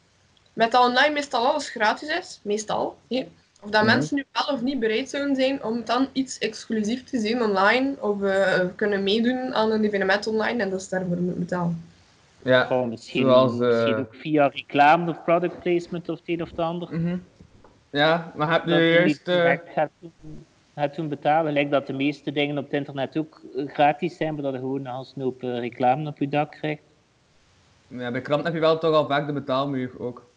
Met dat online meestal alles gratis is, meestal. Of dat Mhm. mensen nu wel of niet bereid zouden zijn om dan iets exclusief te zien online. Of eh, kunnen meedoen aan een evenement online en dat ze daarvoor moeten betalen. Ja. Gewoon misschien, Zoals, eh, misschien ook via reclame of product placement of het een of het ander. Mhm. Ja, maar heb je Dat je juist... niet eh, gaat doen, gaat doen betalen. Lijkt dat de meeste dingen op het internet ook gratis zijn, maar dat je gewoon een snoep reclame op je dak krijgt. ja, bij krant heb je wel toch al vaak de betaalmuur ook.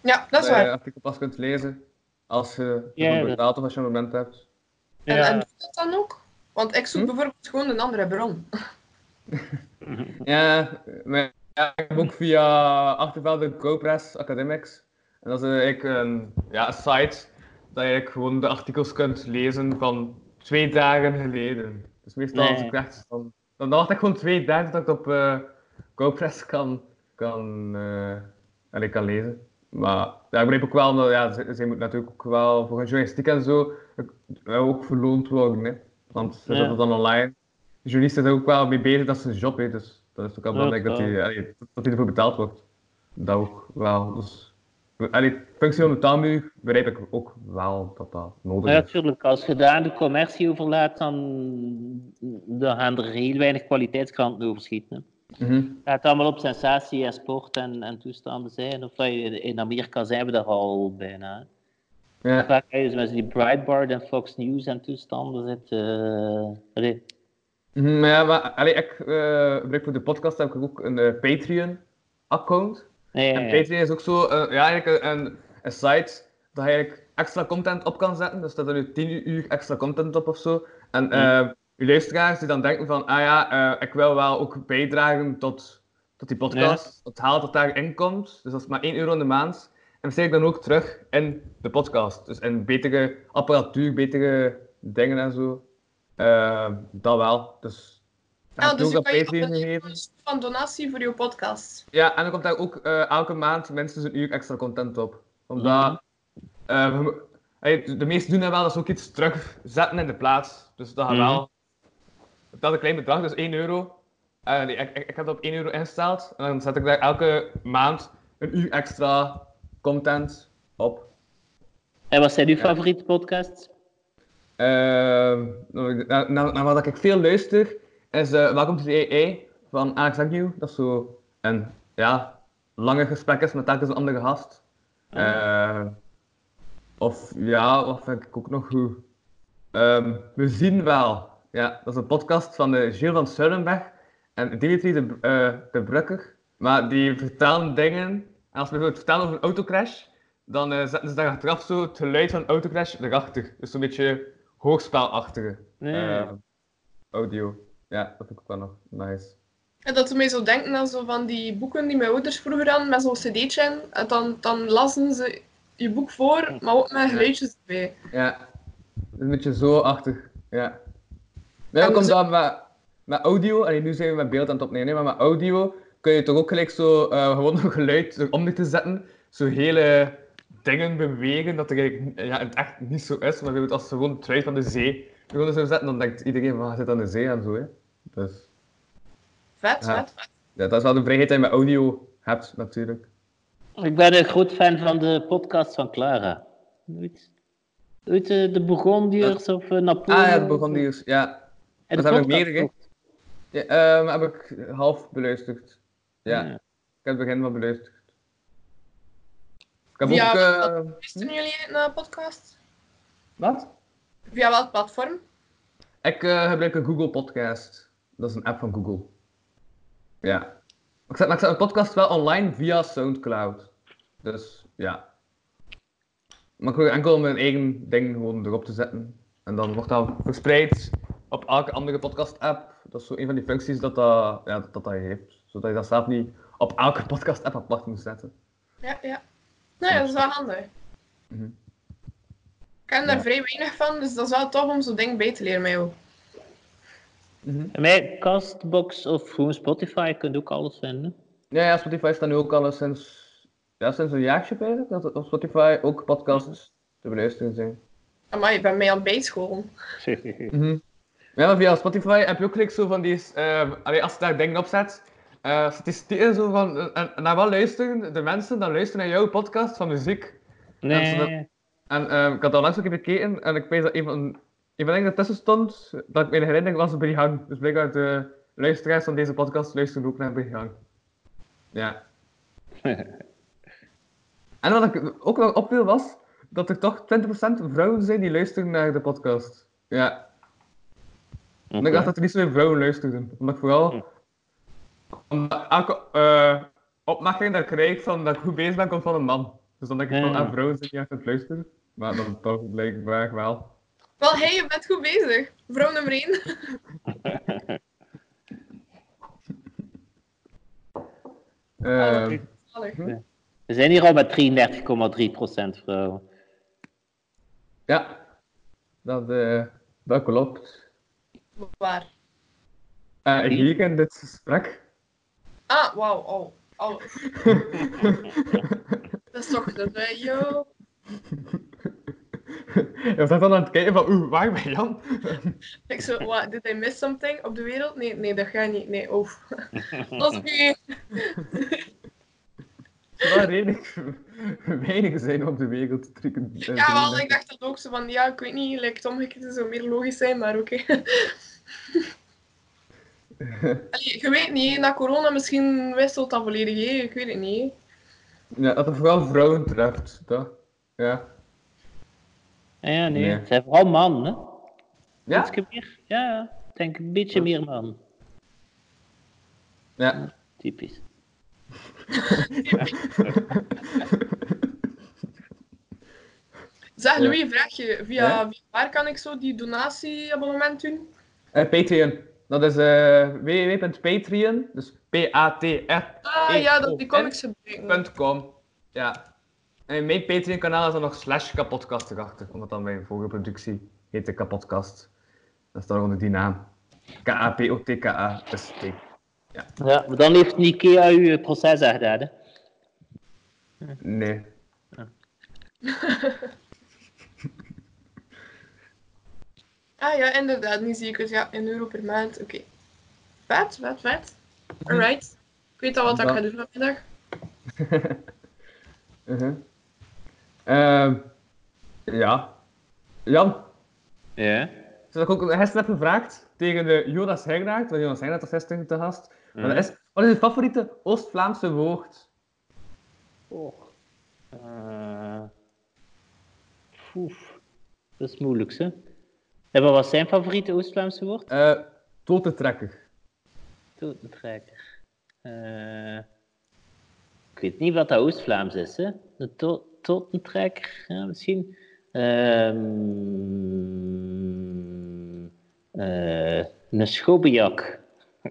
Ja, dat is Dat je waar. artikel pas kunt lezen als je dat- betaalt of als je een moment hebt. En, Ja. en doe dat dan ook? Want ik zoek Hm? bijvoorbeeld gewoon een andere bron. Ja, maar ja, ik heb ook via Achtervelde GoPress Academics. En dat is eigenlijk een, ja, een site dat je gewoon de artikels kunt lezen van twee dagen geleden. Dus meestal als Nee. ik echt dan, dan wacht ik gewoon twee dagen dat ik het op eh, GoPress kan, kan, eh, en ik kan lezen. Maar ja, ik begrijp ook wel, dat ja, ze, ze moet natuurlijk ook wel voor hun journalistiek en zo eh, ook verloond worden. Hè. Want ze Ja. zetten dan online. De journalisten zijn ook wel mee bezig, dat is een job. Hè. Dus dat is ook wel Ja, belangrijk dat ja. hij allee, dat hij ervoor betaald wordt. Dat ook wel. Dus, allee, functie van de taalmuur begrijp ik ook wel dat dat nodig Ja, is. natuurlijk. Als je daar de commercie overlaat, dan, dan gaan er heel weinig kwaliteitskranten overschieten. hè. Mhm. Het gaat allemaal op sensatie en sport en, en toestanden zijn. Of dat je- in Amerika zijn we daar al bijna. Ja. Vaak je dus met die Breitbart en Fox News en toestanden zitten. eh, allee. Mhm, Maar ja, maar, allee, ik eh, gebruik voor de podcast heb ik ook een eh, Patreon-account. Nee, En ja. Patreon is ook zo, eh, ja, eigenlijk een, een, site dat je eigenlijk extra content op kan zetten. Dus dat er nu 10 uur extra content op of zo. En eh uw luisteraars die dan denken van, ah ja, eh, ik wil wel ook bijdragen tot, tot die podcast. Het haalt dat daarin komt. Dus dat is maar 1 euro in de maand. En besteed ik dan ook terug in de podcast. Dus in betere apparatuur, betere dingen en zo. Eh, dat wel. Dus dat Ja, ik dus ook je kan je een soort van donatie voor je podcast. Ja, en dan komt daar ook eh, elke maand minstens een uur extra content op. Omdat ey, de- meesten doen dat wel, dat ze ook iets terugzetten in de plaats. Dus dat gaat Mhm. wel. Dat is een klein bedrag, dus 1 euro. Eh, nee, ik, ik, ik heb dat op 1 euro ingesteld. En dan zet ik daar elke maand een uur extra content op. En wat zijn uw favoriete podcasts? Ehm, nou, naar, naar, naar wat ik veel luister is eh, Welkom to the van Alex Agnew. Dat is zo een ja, lange gesprek is met telkens een andere gast. Eh, of ja, wat vind ik ook nog goed? Ehm, we zien wel. Ja, dat is een podcast van de Gilles van Zuilenberg en Dimitri de, eh de Brukker. Maar die vertellen dingen. En als we bijvoorbeeld vertellen over een autocrash, dan eh, zetten ze daar achteraf zo het geluid van een autocrash erachter. Dus zo'n beetje hoogspelachtige. Eh, audio. Ja, dat vind ik ook wel nog nice. En dat doet mij zo denken aan zo van die boeken die mijn ouders vroeger hadden met zo'n cd'tje. En dan, dan lazen ze je boek voor, maar ook met geluidjes erbij. Ja, een beetje zo achtig. Ja. Nee, dus- omdat met, met audio, en nu zijn we met beeld aan het opnemen, maar met audio kun je toch ook gelijk zo eh, gewoon een geluid om te zetten, zo hele dingen bewegen dat er eigenlijk ja, in het echt niet zo is. Maar als ze gewoon het van de zee gewoon zo zetten, dan denkt iedereen van, hij zit aan de zee en zo. Hè. Dus Vet, Ja. vet, vet. ja, dat is wel de vrijheid die je met audio hebt, natuurlijk. Ik ben een groot fan van de podcast van Clara. Nooit, ooit eh, de Burgondiërs of uh, Napoleon? Ah ja, dat begon die eens. Ja, En dat heb ik meerdere. ja ehm, heb ik half beluisterd. Ja. Ja. Ik heb het begin wel beluisterd. Ik heb Via ook... eh, Luisteren jullie naar podcast? wat? Via welk platform? Ik eh, gebruik een Google Podcast. Dat is een app van Google. Ja. Ik zet, maar ik zet mijn podcast wel online via Soundcloud. Dus ja. Maar ik wil enkel mijn eigen ding gewoon erop te zetten. En dan wordt dat verspreid op elke andere podcast-app. Dat is zo een van die functies dat dat, ja, dat, dat, dat heeft. Zodat je dat zelf niet op elke podcast-app apart moet zetten. Ja, ja. Nou ja, dat is wel handig. Mhm. Ik ken daar Ja. vrij weinig van, dus dat is wel tof om zo'n ding bij te leren met jou. En Bij Castbox of gewoon Spotify kun je ook alles vinden. Ja, ja, Spotify staat nu ook al sinds, ja, sinds een jaartje bezig. Dat op Spotify ook podcasts te beluisteren zijn. Maar je bent mij aan het bijscholen. Mhm. Ja, via Spotify heb je ook gelijk zo van die, allee, als je daar dingen op zet, eh statistieken zo van, eh, en, naar wat luisteren de mensen dan luisteren naar jouw podcast van muziek. Nee. En eh, ik had al langs ook even gekeken en ik weet dat een van, een van de dingen tussen stond, dat ik me herinner was Brihang. Dus blijkbaar de luisteraars van deze podcast luisteren ook naar Brihang. Ja. En wat ik ook nog opviel was, dat er toch 20% vrouwen zijn die luisteren naar de podcast. Ja. En ik dacht dat er niet zoveel vrouwen luisterden. Omdat ik vooral... Omdat elke eh, opmerking dat ik krijg van dat ik goed bezig ben, komt van een man. Dus dan denk ik van, Ja. ah, vrouwen zijn niet echt aan het luisteren. Maar dan toch blijkbaar wel. Wel, hey, je bent goed bezig. Vrouw nummer 1. Eh, We zijn hier al met 33,3% vrouwen. ja, dat, eh, dat klopt. Waar? Eh hier in dit gesprek. Ah, wauw. Oh. oh. dat is toch dat wij, yo. Je was dan aan het kijken van, oeh, waar ben Jan? Ik zo, what, did I miss something op de wereld? Nee, nee, dat gaat niet. Nee, oh. dat is oké. Wel redelijk weinig zijn op de wereld te trekken. eh, Ja, wel, ik dacht dat ook zo van, ja, ik weet niet, lijkt het omgekeerd zou meer logisch zijn, maar oké. Allee, je weet niet, na corona misschien wisselt dat volledig, hè. ik weet het niet. Ja, dat het vooral vrouwen treft. Dat. Ja. Ah Ja, nee. Nee. Het zijn vooral mannen, hè? Ja? Ietske meer? Ja, ja. Ik denk een beetje meer man. Ja. Typisch. Zeg. Louis, vraag je, via, Ja? via waar kan ik zo die donatieabonnement doen? Eh, Patreon. Dat is eh www.patreon, dus p-a-t-r Ah ja, dat die comics gebruiken. .com. Ja. En mijn Patreon kanaal is er nog slash erachter, omdat dan mijn vorige productie heette kapodcast. Dat is dan onder die naam. K-A-P-O-T-K-A-S-T. Ja, maar dan heeft Nikea uw proces gedaan, hè? Nee. Ah ja, inderdaad, nu zie ik het. Ja, een euro per maand. Oké. Vet, vet, vet. Alright. Ik weet al wat ik ga doen vanmiddag. Uh-huh. Ehm, ja. Jan, Ja. zoals ik ook gisteren heb gevraagd tegen de Jonas Hegnaert, want Jonas Hegnaert was gisteren te gast. Dat is, wat is je favoriete Oost-Vlaamse woord? Oh. Eh. Oef. Dat is moeilijk, hè? En wat was zijn favoriete Oost-Vlaamse woord? Eh totentrekker. Totentrekker. Eh. ik weet niet wat dat Oost-Vlaams is, hè? De to totentrekker, ja, misschien. Ehm. eh, Een schobbejak.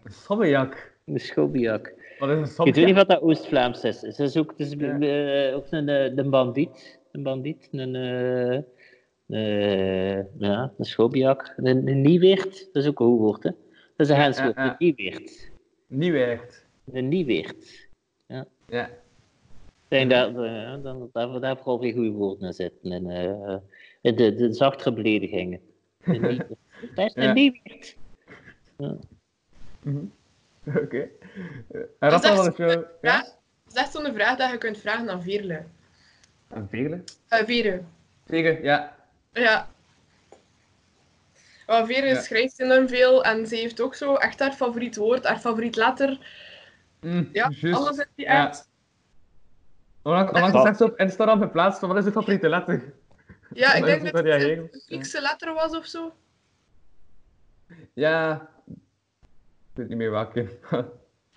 Schobbejak. Is een Ik weet niet wat dat Oost-Vlaams is. Het is ook, het is, eh, ook een, eh, een bandiet. Een bandiet. Een, eh, eh, ja, een schobbejak. Een, een nieweert. Dat is ook een goed woord, hè. Dat is een Ja, henswoord. ja, ja. Een nieweert. Een nieweert. Ja. Ik denk dat, dan, daar, daar vooral weer goede woorden in zitten. En, de, de zachtere beledigingen. Een nieweert. Dat is een Ja. nieweert. Oké. Eh, En Dat is Rafa, echt wat is jouw... vraag. Ja? Is zo'n vraag dat je kunt vragen aan Veerle. Een vele? Eh Veerle. Zeker, ja. Ja. Maar Veerle Ja. schrijft enorm veel en ze heeft ook zo echt haar favoriet woord, haar favoriet letter. Mm, Ja, alles in die Ja. aard. Onlangs is zo op Instagram geplaatst van wat is je favoriete letter? Ja, ik denk is dat het een Griekse letter was of zo. Ja. Ik weet niet meer welke. Ja.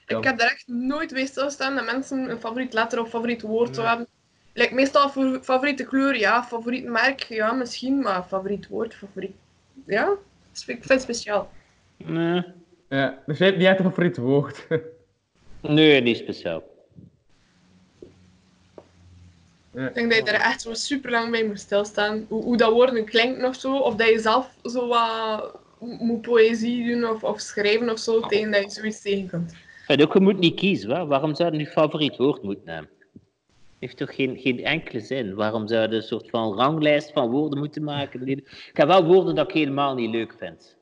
Ik heb daar echt nooit bij stilstaan dat mensen een favoriet letter of favoriet woord zo hebben. Like, meestal voor favoriete kleur, ja. Favoriet merk, ja, misschien. Maar favoriet woord, favoriet... Ja, dat vind ik vind het speciaal. Nee, ja. Dus jij hebt niet echt een favoriet woord. nee, niet speciaal. Ik denk dat je er echt zo super lang bij moet stilstaan. Hoe, hoe dat woorden klinkt of zo. Of dat je zelf zo wat moet poëzie doen of, of schrijven of zo. Tegen dat je zoiets tegenkomt. En ook, je moet niet kiezen. Hè? Waarom zou je je favoriet woord moeten hebben? Heeft toch geen, geen enkele zin? Waarom zou je een soort van ranglijst van woorden moeten maken? Ik heb wel woorden dat ik helemaal niet leuk vind.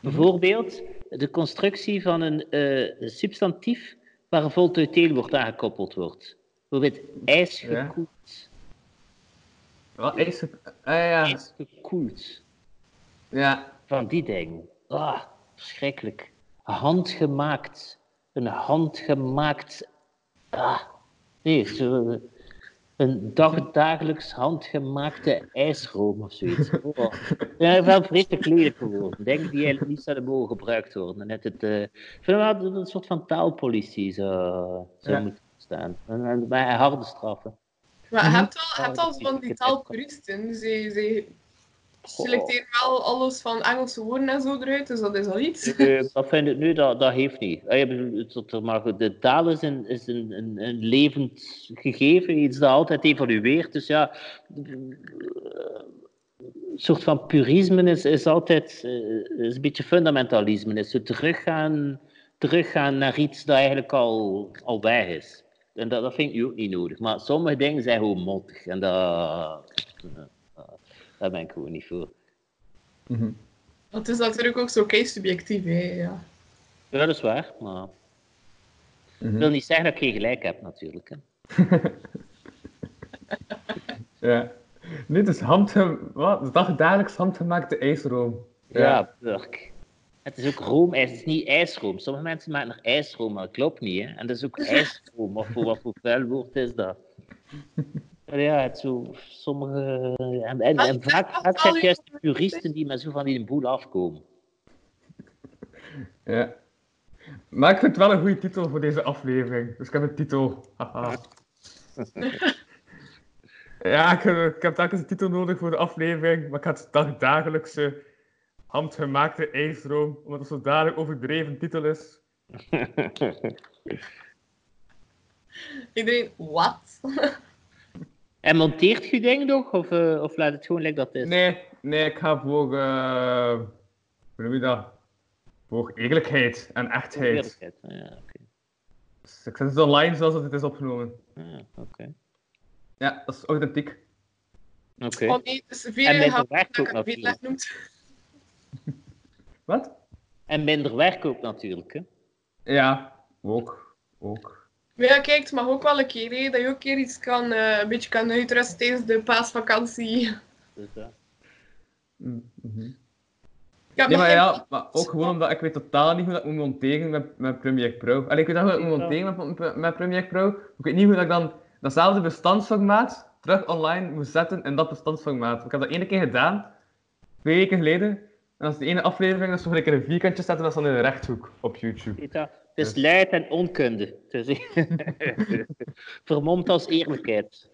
Bijvoorbeeld de constructie van een eh, substantief waar een voltooid deelwoord aangekoppeld wordt. Bijvoorbeeld ijsgekoeld. Wat is het? Ah ja. Ijsgekoeld. Ja. Van die dingen. Ah, verschrikkelijk. Handgemaakt. Een handgemaakt. Ah, nee, zo, een dag, dagelijks handgemaakte ijsroom of zoiets. Oh. Ja, wel vreselijk lelijk geworden. Denk die eigenlijk niet zouden mogen gebruikt worden. Net het, eh, ik vind wel dat een soort van taalpolitie zou, zou Ja. moeten staan. En, en bij harde straffen. Maar je hebt wel, je hebt al zo van die taalpuristen. Ze, ze selecteren wel alles van Engelse woorden en zo eruit. Dus dat is al iets. Eh, dat vind ik nu, dat, dat heeft niet. Ah, maar de taal is, een, is een, een, een levend gegeven, iets dat altijd evolueert. Dus ja, een soort van purisme is, is altijd eh, is een beetje fundamentalisme. Is zo teruggaan, teruggaan naar iets dat eigenlijk al, al weg is. En dat, dat vind ik ook niet nodig. Maar sommige dingen zijn gewoon mottig. En dat, daar ben ik gewoon niet voor. Mhm. Dat is natuurlijk ook zo kei subjectief. Hè, ja. Ja, dat is waar, maar... Mhm. Dat wil niet zeggen dat ik geen gelijk heb, natuurlijk. Hè. Ja. Dit is handgem... Wat? Dag dagelijks handgemaakte ijsroom. Ja, burk. Het is ook roomijs, het is niet ijsroom. Sommige mensen maken er ijsroom, maar dat klopt niet. Hè? En dat is ook ijsroom, of voor wat voor vuil woord is dat? Ja, het zo, sommige... En, en, en vaak, vaak zijn het juist de puristen die met zo van die boel afkomen. Ja. Maar ik vind het wel een goede titel voor deze aflevering. Dus ik heb een titel. Ja, ik, heb- ik heb telkens een titel nodig voor de aflevering. Maar ik had het dag- dagelijkse handgemaakte ijsroom. Omdat het zo dadelijk overdreven titel is. Iedereen, wat? En monteert je dingen nog, of, eh, of laat het gewoon lekker dat het is? Nee, nee, ik ga voor... eh hoe noem je dat? Voor eerlijkheid en echtheid. Eerlijkheid. Ah, Ja, oké. Dus ik zet het online zoals het is opgenomen. Ah, Oké. Ja, dat is authentiek. Oké. Oh nee, dus En de werk dat ook ik het weet natuurlijk. noemt. Wat? En minder werk ook natuurlijk. Hè? Ja, ook. Ook. Maar ja, kijk, het mag ook wel een keer, hè, dat je ook een keer iets kan, eh, een beetje kan uitrusten tijdens de paasvakantie. Ik heb Nee, nog maar geen- ja, maar ook gewoon omdat ik weet totaal niet hoe dat ik moet monteren met, met Premiere Pro. Allee, ik weet dat ik moet monteren met, met, met Premiere Pro. Ik weet niet hoe dat ik dan datzelfde bestandsformaat terug online moet zetten in dat bestandsformaat. Ik heb dat ene keer gedaan, twee weken geleden. En als de ene aflevering dat in een vierkantje zetten, dat is dan in de rechthoek op YouTube. Het is luid en onkunde. Dus, vermomd als eerlijkheid.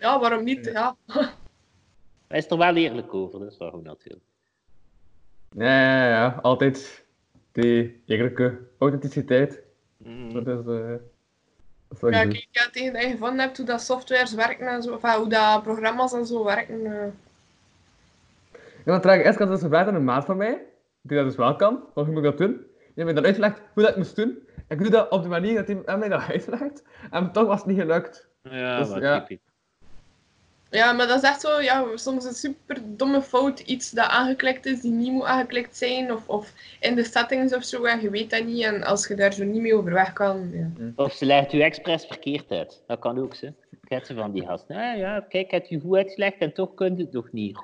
Ja, waarom niet? Ja. Hij is er wel eerlijk over, dat is wel goed natuurlijk. Ja, ja, ja. Altijd die eerlijke authenticiteit. Mhm. Dat is... eh dat is wat Ja, kijk, ja, tegen dat je gevonden hebt hoe dat softwares werken en zo, of ja, hoe dat programma's en zo werken. eh. Ja, want traag eerst had dus gevraagd aan een maat van mij, die dat dus wel kan, hoe moet ik dat doen? Die heeft mij dan uitgelegd hoe dat ik moest doen. En ik doe dat op de manier dat hij mij dat uitlegt. En toch was het niet gelukt. Ja, Dus, wat ja. typisch. Ja, maar dat is echt zo, ja, soms een super domme fout, iets dat aangeklikt is, die niet moet aangeklikt zijn, of, of in de settings of zo, en je weet dat niet, en als je daar zo niet mee overweg kan, ja. Of ze legt u expres verkeerd uit. Dat kan ook, ze. Kent ze van die gast. Ja, ja, kijk, het u goed uitgelegd en toch kunt u het nog niet.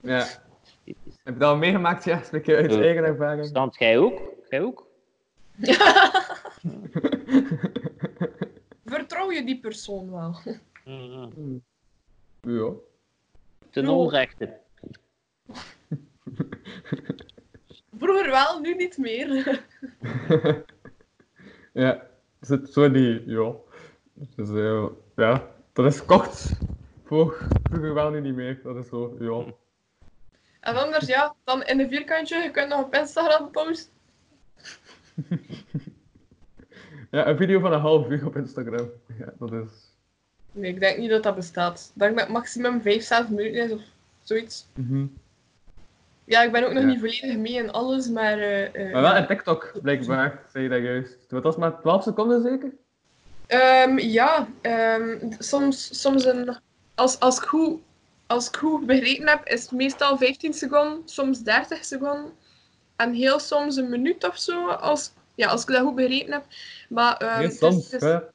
Ja. Typisch. Heb je dat al meegemaakt? Ja, spreek je uit Ja. eigen ervaring. Stand, jij ook? Jij ook? Vertrouw je die persoon wel? Mhm. Ja. Ten onrechte. Vroeger wel, nu niet meer. Ja. Zo die... Ja. Dus eh, ja. Dat is kort. Vroeger wel nu niet meer. Dat is zo, ja. En anders, ja, dan in een vierkantje, je kunt nog op Instagram posten. Ja, een video van een half uur op Instagram. Ja, dat is... Nee, ik denk niet dat dat bestaat. Ik denk dat het maximum 5, 6 minuten is of zoiets. Mhm. Ja, ik ben ook nog Ja. niet volledig mee in alles, maar... eh, eh, Maar wel in TikTok, blijkbaar, zei je dat juist. Wat was maar 12 seconden zeker? Ehm, ja, ehm, soms, soms een, als, als, ik goed, als ik goed begrepen heb, is het meestal 15 seconden, soms 30 seconden. En heel soms een minuut of zo, als, ja, als ik dat goed begrepen heb. Maar ehm, Heel het, is, het, is, het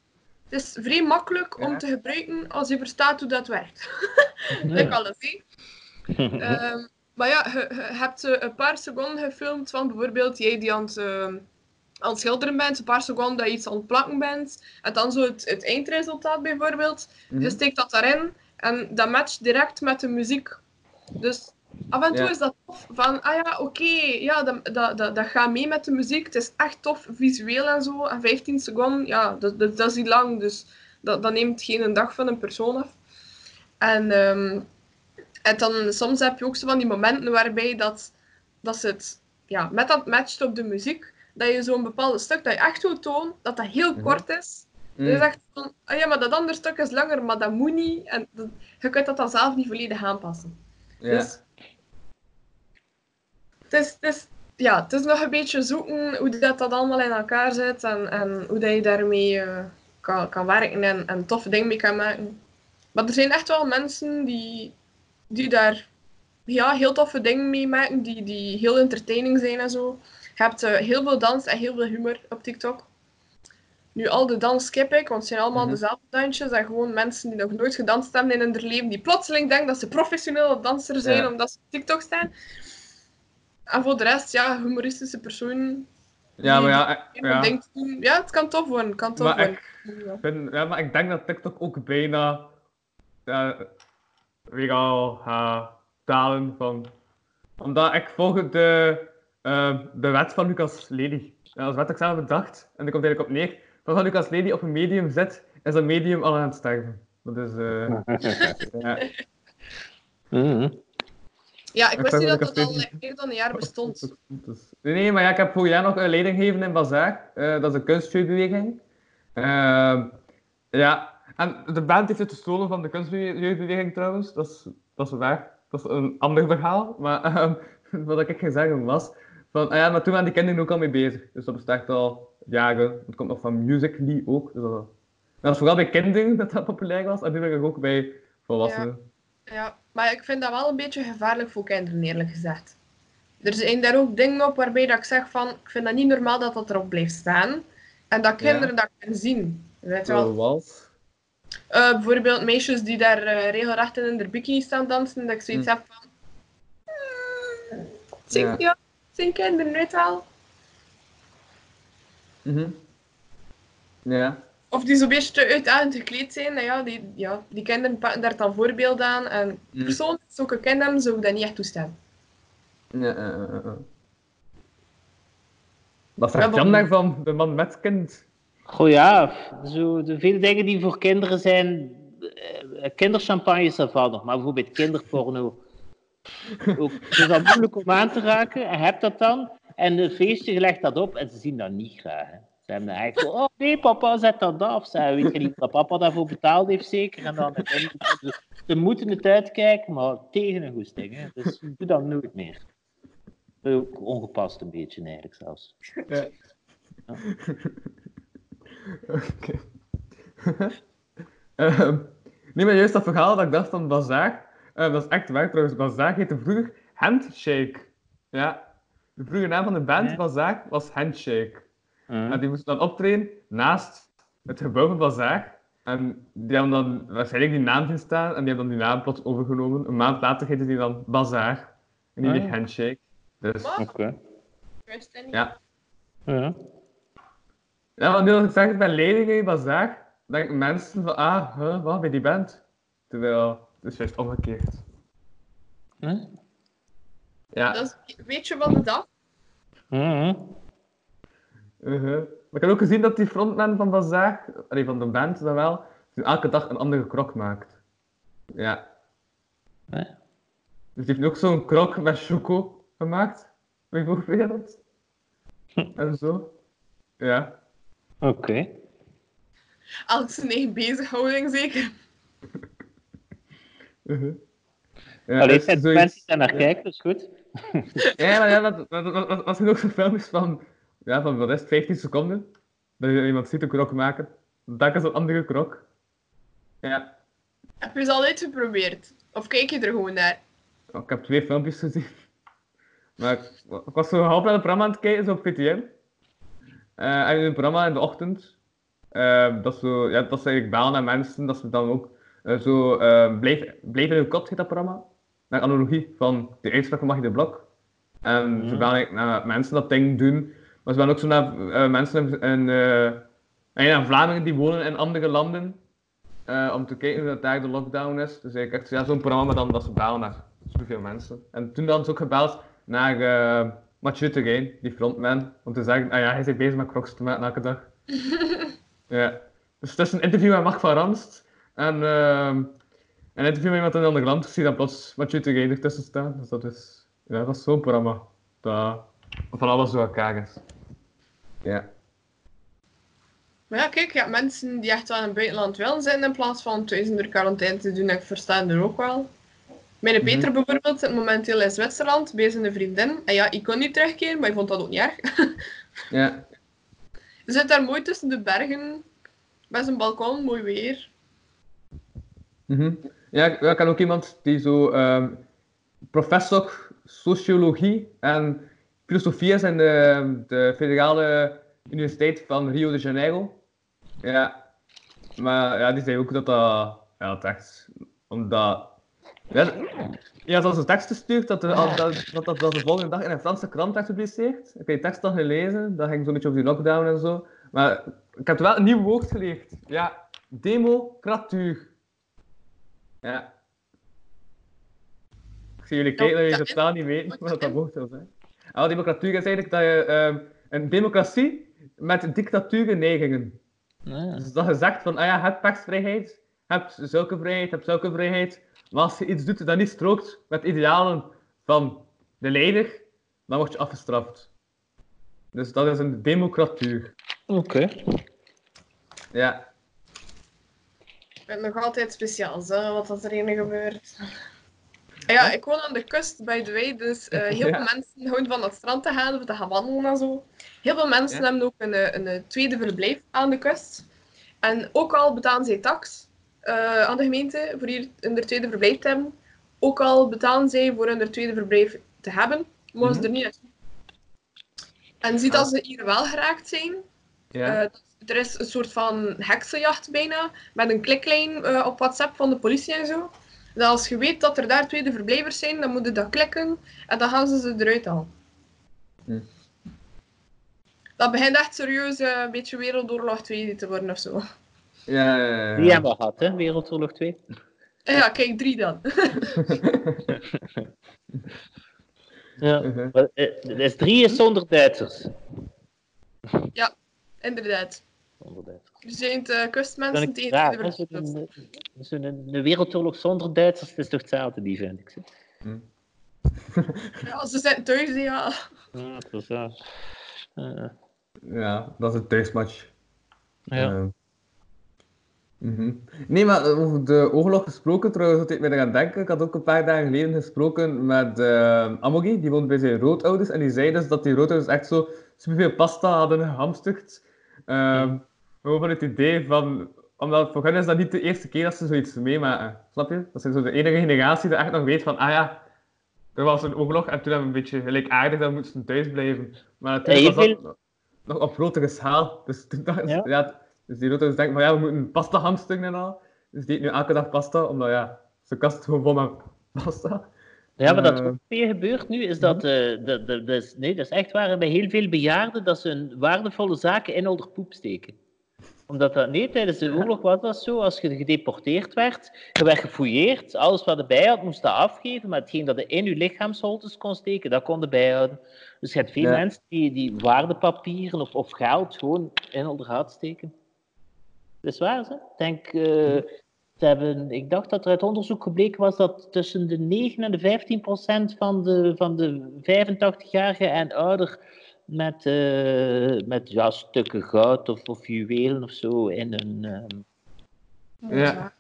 is vrij makkelijk om Ja. te gebruiken als je verstaat hoe dat werkt. Like alles, hè. Ehm, maar ja, je, je hebt eh, een paar seconden gefilmd van bijvoorbeeld jij die aan het, eh, aan het schilderen bent, een paar seconden dat je iets aan het plakken bent, en dan zo het, het eindresultaat bijvoorbeeld. Mhm. Je steekt dat daarin en dat matcht direct met de muziek. Dus af en toe Ja. is dat tof van, ah ja, oké, ja, dat, dat, dat, dat gaat mee met de muziek. Het is echt tof, visueel en zo. En 15 seconden, ja, dat, dat, dat is niet lang, dus dat, dat neemt geen dag van een persoon af. En, ehm, en dan soms heb je ook zo van die momenten waarbij dat, dat ze het ja, met dat matcht op de muziek, dat je zo'n bepaald stuk dat je echt wil tonen, dat dat heel Mhm. kort is. Mm. Dus echt van, ah ja, maar dat andere stuk is langer, maar dat moet niet. En dat- je kunt dat dan zelf niet volledig aanpassen. Ja. Dus, het, is, het, is, ja, het is nog een beetje zoeken hoe dat, dat allemaal in elkaar zit en, en hoe dat je daarmee eh, kan, kan werken en, en toffe dingen mee kan maken. Maar er zijn echt wel mensen die, die daar ja, heel toffe dingen mee maken, die, die heel entertaining zijn en zo. Je hebt eh, heel veel dans en heel veel humor op TikTok. Nu, al de dans skip ik, want het zijn allemaal Mhm. dezelfde dansjes. En gewoon mensen die nog nooit gedanst hebben in hun leven, die plotseling denken dat ze professionele danser zijn Ja. omdat ze op TikTok staan. En voor de rest, ja, humoristische personen. Ja, maar ja, eh, ja. doen. Ja, het kan tof worden. Kan tof Maar worden. ik, Ja. vind, ja, maar ik denk dat TikTok ook bijna ja, weer al van. Omdat ik volg de, eh, de wet van Lucas Lely. Als wet dat ik zelf bedacht, en die komt eigenlijk op neer. Van als Lucas Lely op een medium zit, is dat medium al aan het sterven. Dat is. eh ja. Mhm. Ja, ik wist niet dat dat ik als al meer dan een jaar bestond. Dus- nee, nee, maar ja, ik heb vorig jaar nog een leiding gegeven in Bazaar. Eh, dat is een kunstjeugdbeweging. Ehm, ja, en de band heeft het gestolen van de kunstjeugdbeweging trouwens. Dat is, dat is waar. Dat is een ander verhaal. Maar ehm, wat ik ging zeggen was... Van, ah ja, maar toen waren die kinderen ook al mee bezig. Dus dat bestaat al jaren. Het komt nog van Musical.ly ook. Dus dat, dat is vooral bij kinderen dat dat populair was. En nu ben ik ook bij volwassenen. Ja, maar ik vind dat wel een beetje gevaarlijk voor kinderen, eerlijk gezegd. Er zijn daar ook dingen op waarbij dat ik zeg van, ik vind dat niet normaal dat dat erop blijft staan. En dat kinderen dat kunnen zien. Weet je wel? Zoals... Eh, bijvoorbeeld meisjes die daar eh, regelrecht in hun bikini staan dansen, dat ik zoiets Hm. heb van... "Hmm, het zijn, Ja. Zijn kinderen, weet wel. Mhm. Ja. Of die zo'n beetje te uitdagend gekleed zijn, nou ja, die, ja, die kinderen pakken daar dan voorbeeld aan. En Hm. persoonlijk, zulke kinderen zou ik dat niet echt toestaan. Ja, ja, ja, ja. Wat Ja, zegt maar- Jan daarvan, de man met kind? Goh ja, zo, de vele dingen die voor kinderen zijn. eh, kinderchampagne is dat nog, maar bijvoorbeeld kinderporno. Ook, het is al moeilijk om aan te raken. En heb dat dan. En de feestje legt dat op en ze zien dat niet graag. Hè. Ze hebben dan eigenlijk zo, oh nee, papa, zet dat af. Ze weet je niet wat papa daarvoor betaald heeft, zeker. En dan, ze, ze moeten het uitkijken, maar tegen een goesting. Hè. Dus doe dat nooit meer. Ook ongepast een beetje, eigenlijk zelfs. Ja. Oké. Ehm, nee, maar juist dat verhaal dat ik dacht van Bazaar, eh, dat is echt waar trouwens. Bazaar heette vroeger Handshake. Ja. De vroege naam van de band Ja. Bazaar was Handshake. En die moesten dan optreden naast het gebouw van Bazaar. En die hebben dan waarschijnlijk die naam zien staan en die hebben dan die naam plots overgenomen. Een maand later heette die dan Bazaar. En niet Ah. Handshake. Dus, Wat? Oké. Ik ja. Ja. Ja, want nu dat ik zeg bij Leidingen Bazaar, denken mensen van, ah, huh, wat, bij die band? Terwijl, het is juist omgekeerd. Hm? Ja, Dat is een beetje van de dag. Hm. uh-huh. Maar ik heb ook gezien dat die frontman van Bazaar, allee, van de band dan wel, die elke dag een andere krok maakt. Ja. Hè? Dus die heeft nu ook zo'n krok met choco gemaakt, bijvoorbeeld. En zo. Ja. Oké. Elk zijn eigen bezighouding, zeker. Uh-huh. Ja, Allee, dus het zijn zoiets- mensen die daar naar kijken, dat is goed. Ja, maar ja, dat, dat, dat, dat, dat zijn ook zo'n filmpjes van, ja, van wat is het, 15 seconden. Dat je iemand ziet een krok maken. Dat is een andere krok. Ja, Heb je ze al uitgeprobeerd? Of kijk je er gewoon naar? Oh, ik heb twee filmpjes gezien. Maar ik, ik was zo half naar het programma aan het kijken, zo op VTM. Eh en in het programma in de ochtend. eh, dat, zo, ja, dat is eigenlijk bellen naar mensen, dat ze dan ook zo eh blijf, blijf in hun kot, heet dat programma. Naar analogie van de uitspraak van Maggie de Blok. En ze bellen eigenlijk naar mensen dat ding doen. Maar ze bellen ook zo naar eh, mensen in, in, eh, en ja, Vlamingen die wonen in andere landen. eh, om te kijken hoe dat daar de lockdown is. Dus eigenlijk echt ja, zo'n programma, maar dan dat ze bellen naar zoveel mensen. En toen dan is ook gebeld naar eh Mathieu Terrein, die frontman, om te zeggen, ah ja, hij is bezig met crocs te maken elke dag. ja. Dus het is een interview met Mark van Ranst. En ehm, een interview met iemand in een ander land. Ik zie dan plots Mathieu Terrein ertussen staan. Dus dat is, ja, dat is zo'n programma. Dat van alles door elkaar is. Ja. Maar ja, kijk, je hebt mensen die echt wel in het buitenland willen zijn in plaats van thuis onder quarantaine te doen. Ik versta er ook wel. Mijn Peter bijvoorbeeld zit momenteel in Zwitserland bij zijn vriendin. En ja, ik kon niet terugkeren, maar ik vond dat ook niet erg. Ja. Ze zit daar mooi tussen de bergen, met zijn balkon, mooi weer. Mhm. Ja, ik, ook iemand die zo ehm, professor sociologie en filosofie is in de, de federale universiteit van Rio de Janeiro. Ja, maar ja, die zei ook dat dat, ja, echt, omdat, ja, ja, als een teksten stuurt, dat, dat, dat, dat, de volgende dag in een Franse krant werd gepubliceerd. Ik heb die tekst al gelezen, dat ging zo'n beetje over die lockdown en zo. Maar ik heb wel een nieuw woord geleerd. Ja, democratuur. Ja. Ik zie jullie kijken dat jullie is- totaal niet weten wat dat woord wil zijn. Ah, democratuur is eigenlijk dat je ehm, een democratie met dictaturenneigingen. Ja. Dus dat je zegt van, ah ja, je hebt persvrijheid, je hebt zulke vrijheid, je hebt zulke vrijheid. Maar als je iets doet dat niet strookt met idealen van de leider, dan word je afgestraft. Dus dat is een democratuur. Oké. Ja. Het nog altijd speciaal, hè, wat dat er hier gebeurt. En Ja, ik woon aan de kust, by the way, dus eh, heel Ja. veel mensen houden van het strand te gaan of te gaan wandelen en zo. Heel veel mensen Ja. hebben ook een, een, tweede verblijf aan de kust. En ook al betalen zij tax eh, aan de gemeente voor hier een tweede verblijf te hebben, ook al betalen zij voor een tweede verblijf te hebben, mogen ze Mhm. er niet uit. En ziet Ah. dat ze hier wel geraakt zijn, Ja. eh, er is een soort van heksenjacht bijna, met een kliklijn eh, op WhatsApp van de politie en zo. Dat als je weet dat er daar tweede verblijvers zijn, dan moet je dat klikken en dan gaan ze ze eruit halen. Hm. Dat begint echt serieus eh, een beetje Wereldoorlog 2 te worden of zo. ja, ja, ja. Die hebben we gehad, hè? Wereldoorlog 2. En ja, kijk, drie dan. Ja. Mhm. Maar, eh, Het is drie is zonder Duitsers. Inderdaad. Zonder Duitsers. Er zijn de Dan kustmensen ik tegen hè, zo'n verblijvers. een, een, een wereldoorlog zonder Duitsers, het is toch hetzelfde, die vind ik. zeg. Ja, ze zitten thuis, ja. Ja, het was ja. Eh, Ja, dat is een thuismatch. ja. Eh, mhm. Nee, maar over de oorlog gesproken, trouwens, wat ik me aan denken. Ik had ook een paar dagen geleden gesproken met eh Amogi, die woont bij zijn roodouders. En die zei dus dat die roodouders echt zo superveel pasta hadden gehamsterd. Ehm Gewoon van het idee van... Omdat voor hen is dat niet de eerste keer dat ze zoiets meemaken. Snap je? Dat zijn zo de enige generatie die echt nog weet van... Ah ja, er was een oorlog en toen hebben we een beetje gelijkaardig, dan moeten ze thuis blijven. Maar natuurlijk was dat nog op grotere schaal. Dus toen dachten ze, Ja. ja. dus die routers denken van ja, we moeten pasta hamsteren en al. Dus die eten nu elke dag pasta, omdat ja, ze kast gewoon vol met pasta. Ja, maar dat Eh, ook weer gebeurt nu, is dat, eh, dat, dat, dat is, nee, dat is echt waar bij heel veel bejaarden dat ze hun waardevolle zaken in onder poep steken. Omdat dat, nee, tijdens de oorlog was dat zo, als je gedeporteerd werd, je werd gefouilleerd, alles wat je bij had moest je afgeven, maar hetgeen dat je in je lichaamsholtes kon steken, dat kon je bijhouden. Dus je hebt veel Ja. mensen die, die waardepapieren of, of geld gewoon in onderhoud steken. Dat is waar, hè? Ik denk, ze hebben, ik dacht dat er uit onderzoek gebleken was dat tussen de 9 en de 15 procent van de, van de 85-jarigen en ouder met, eh, met ja, stukken goud of, of juwelen of zo in hun. ehm, Ja.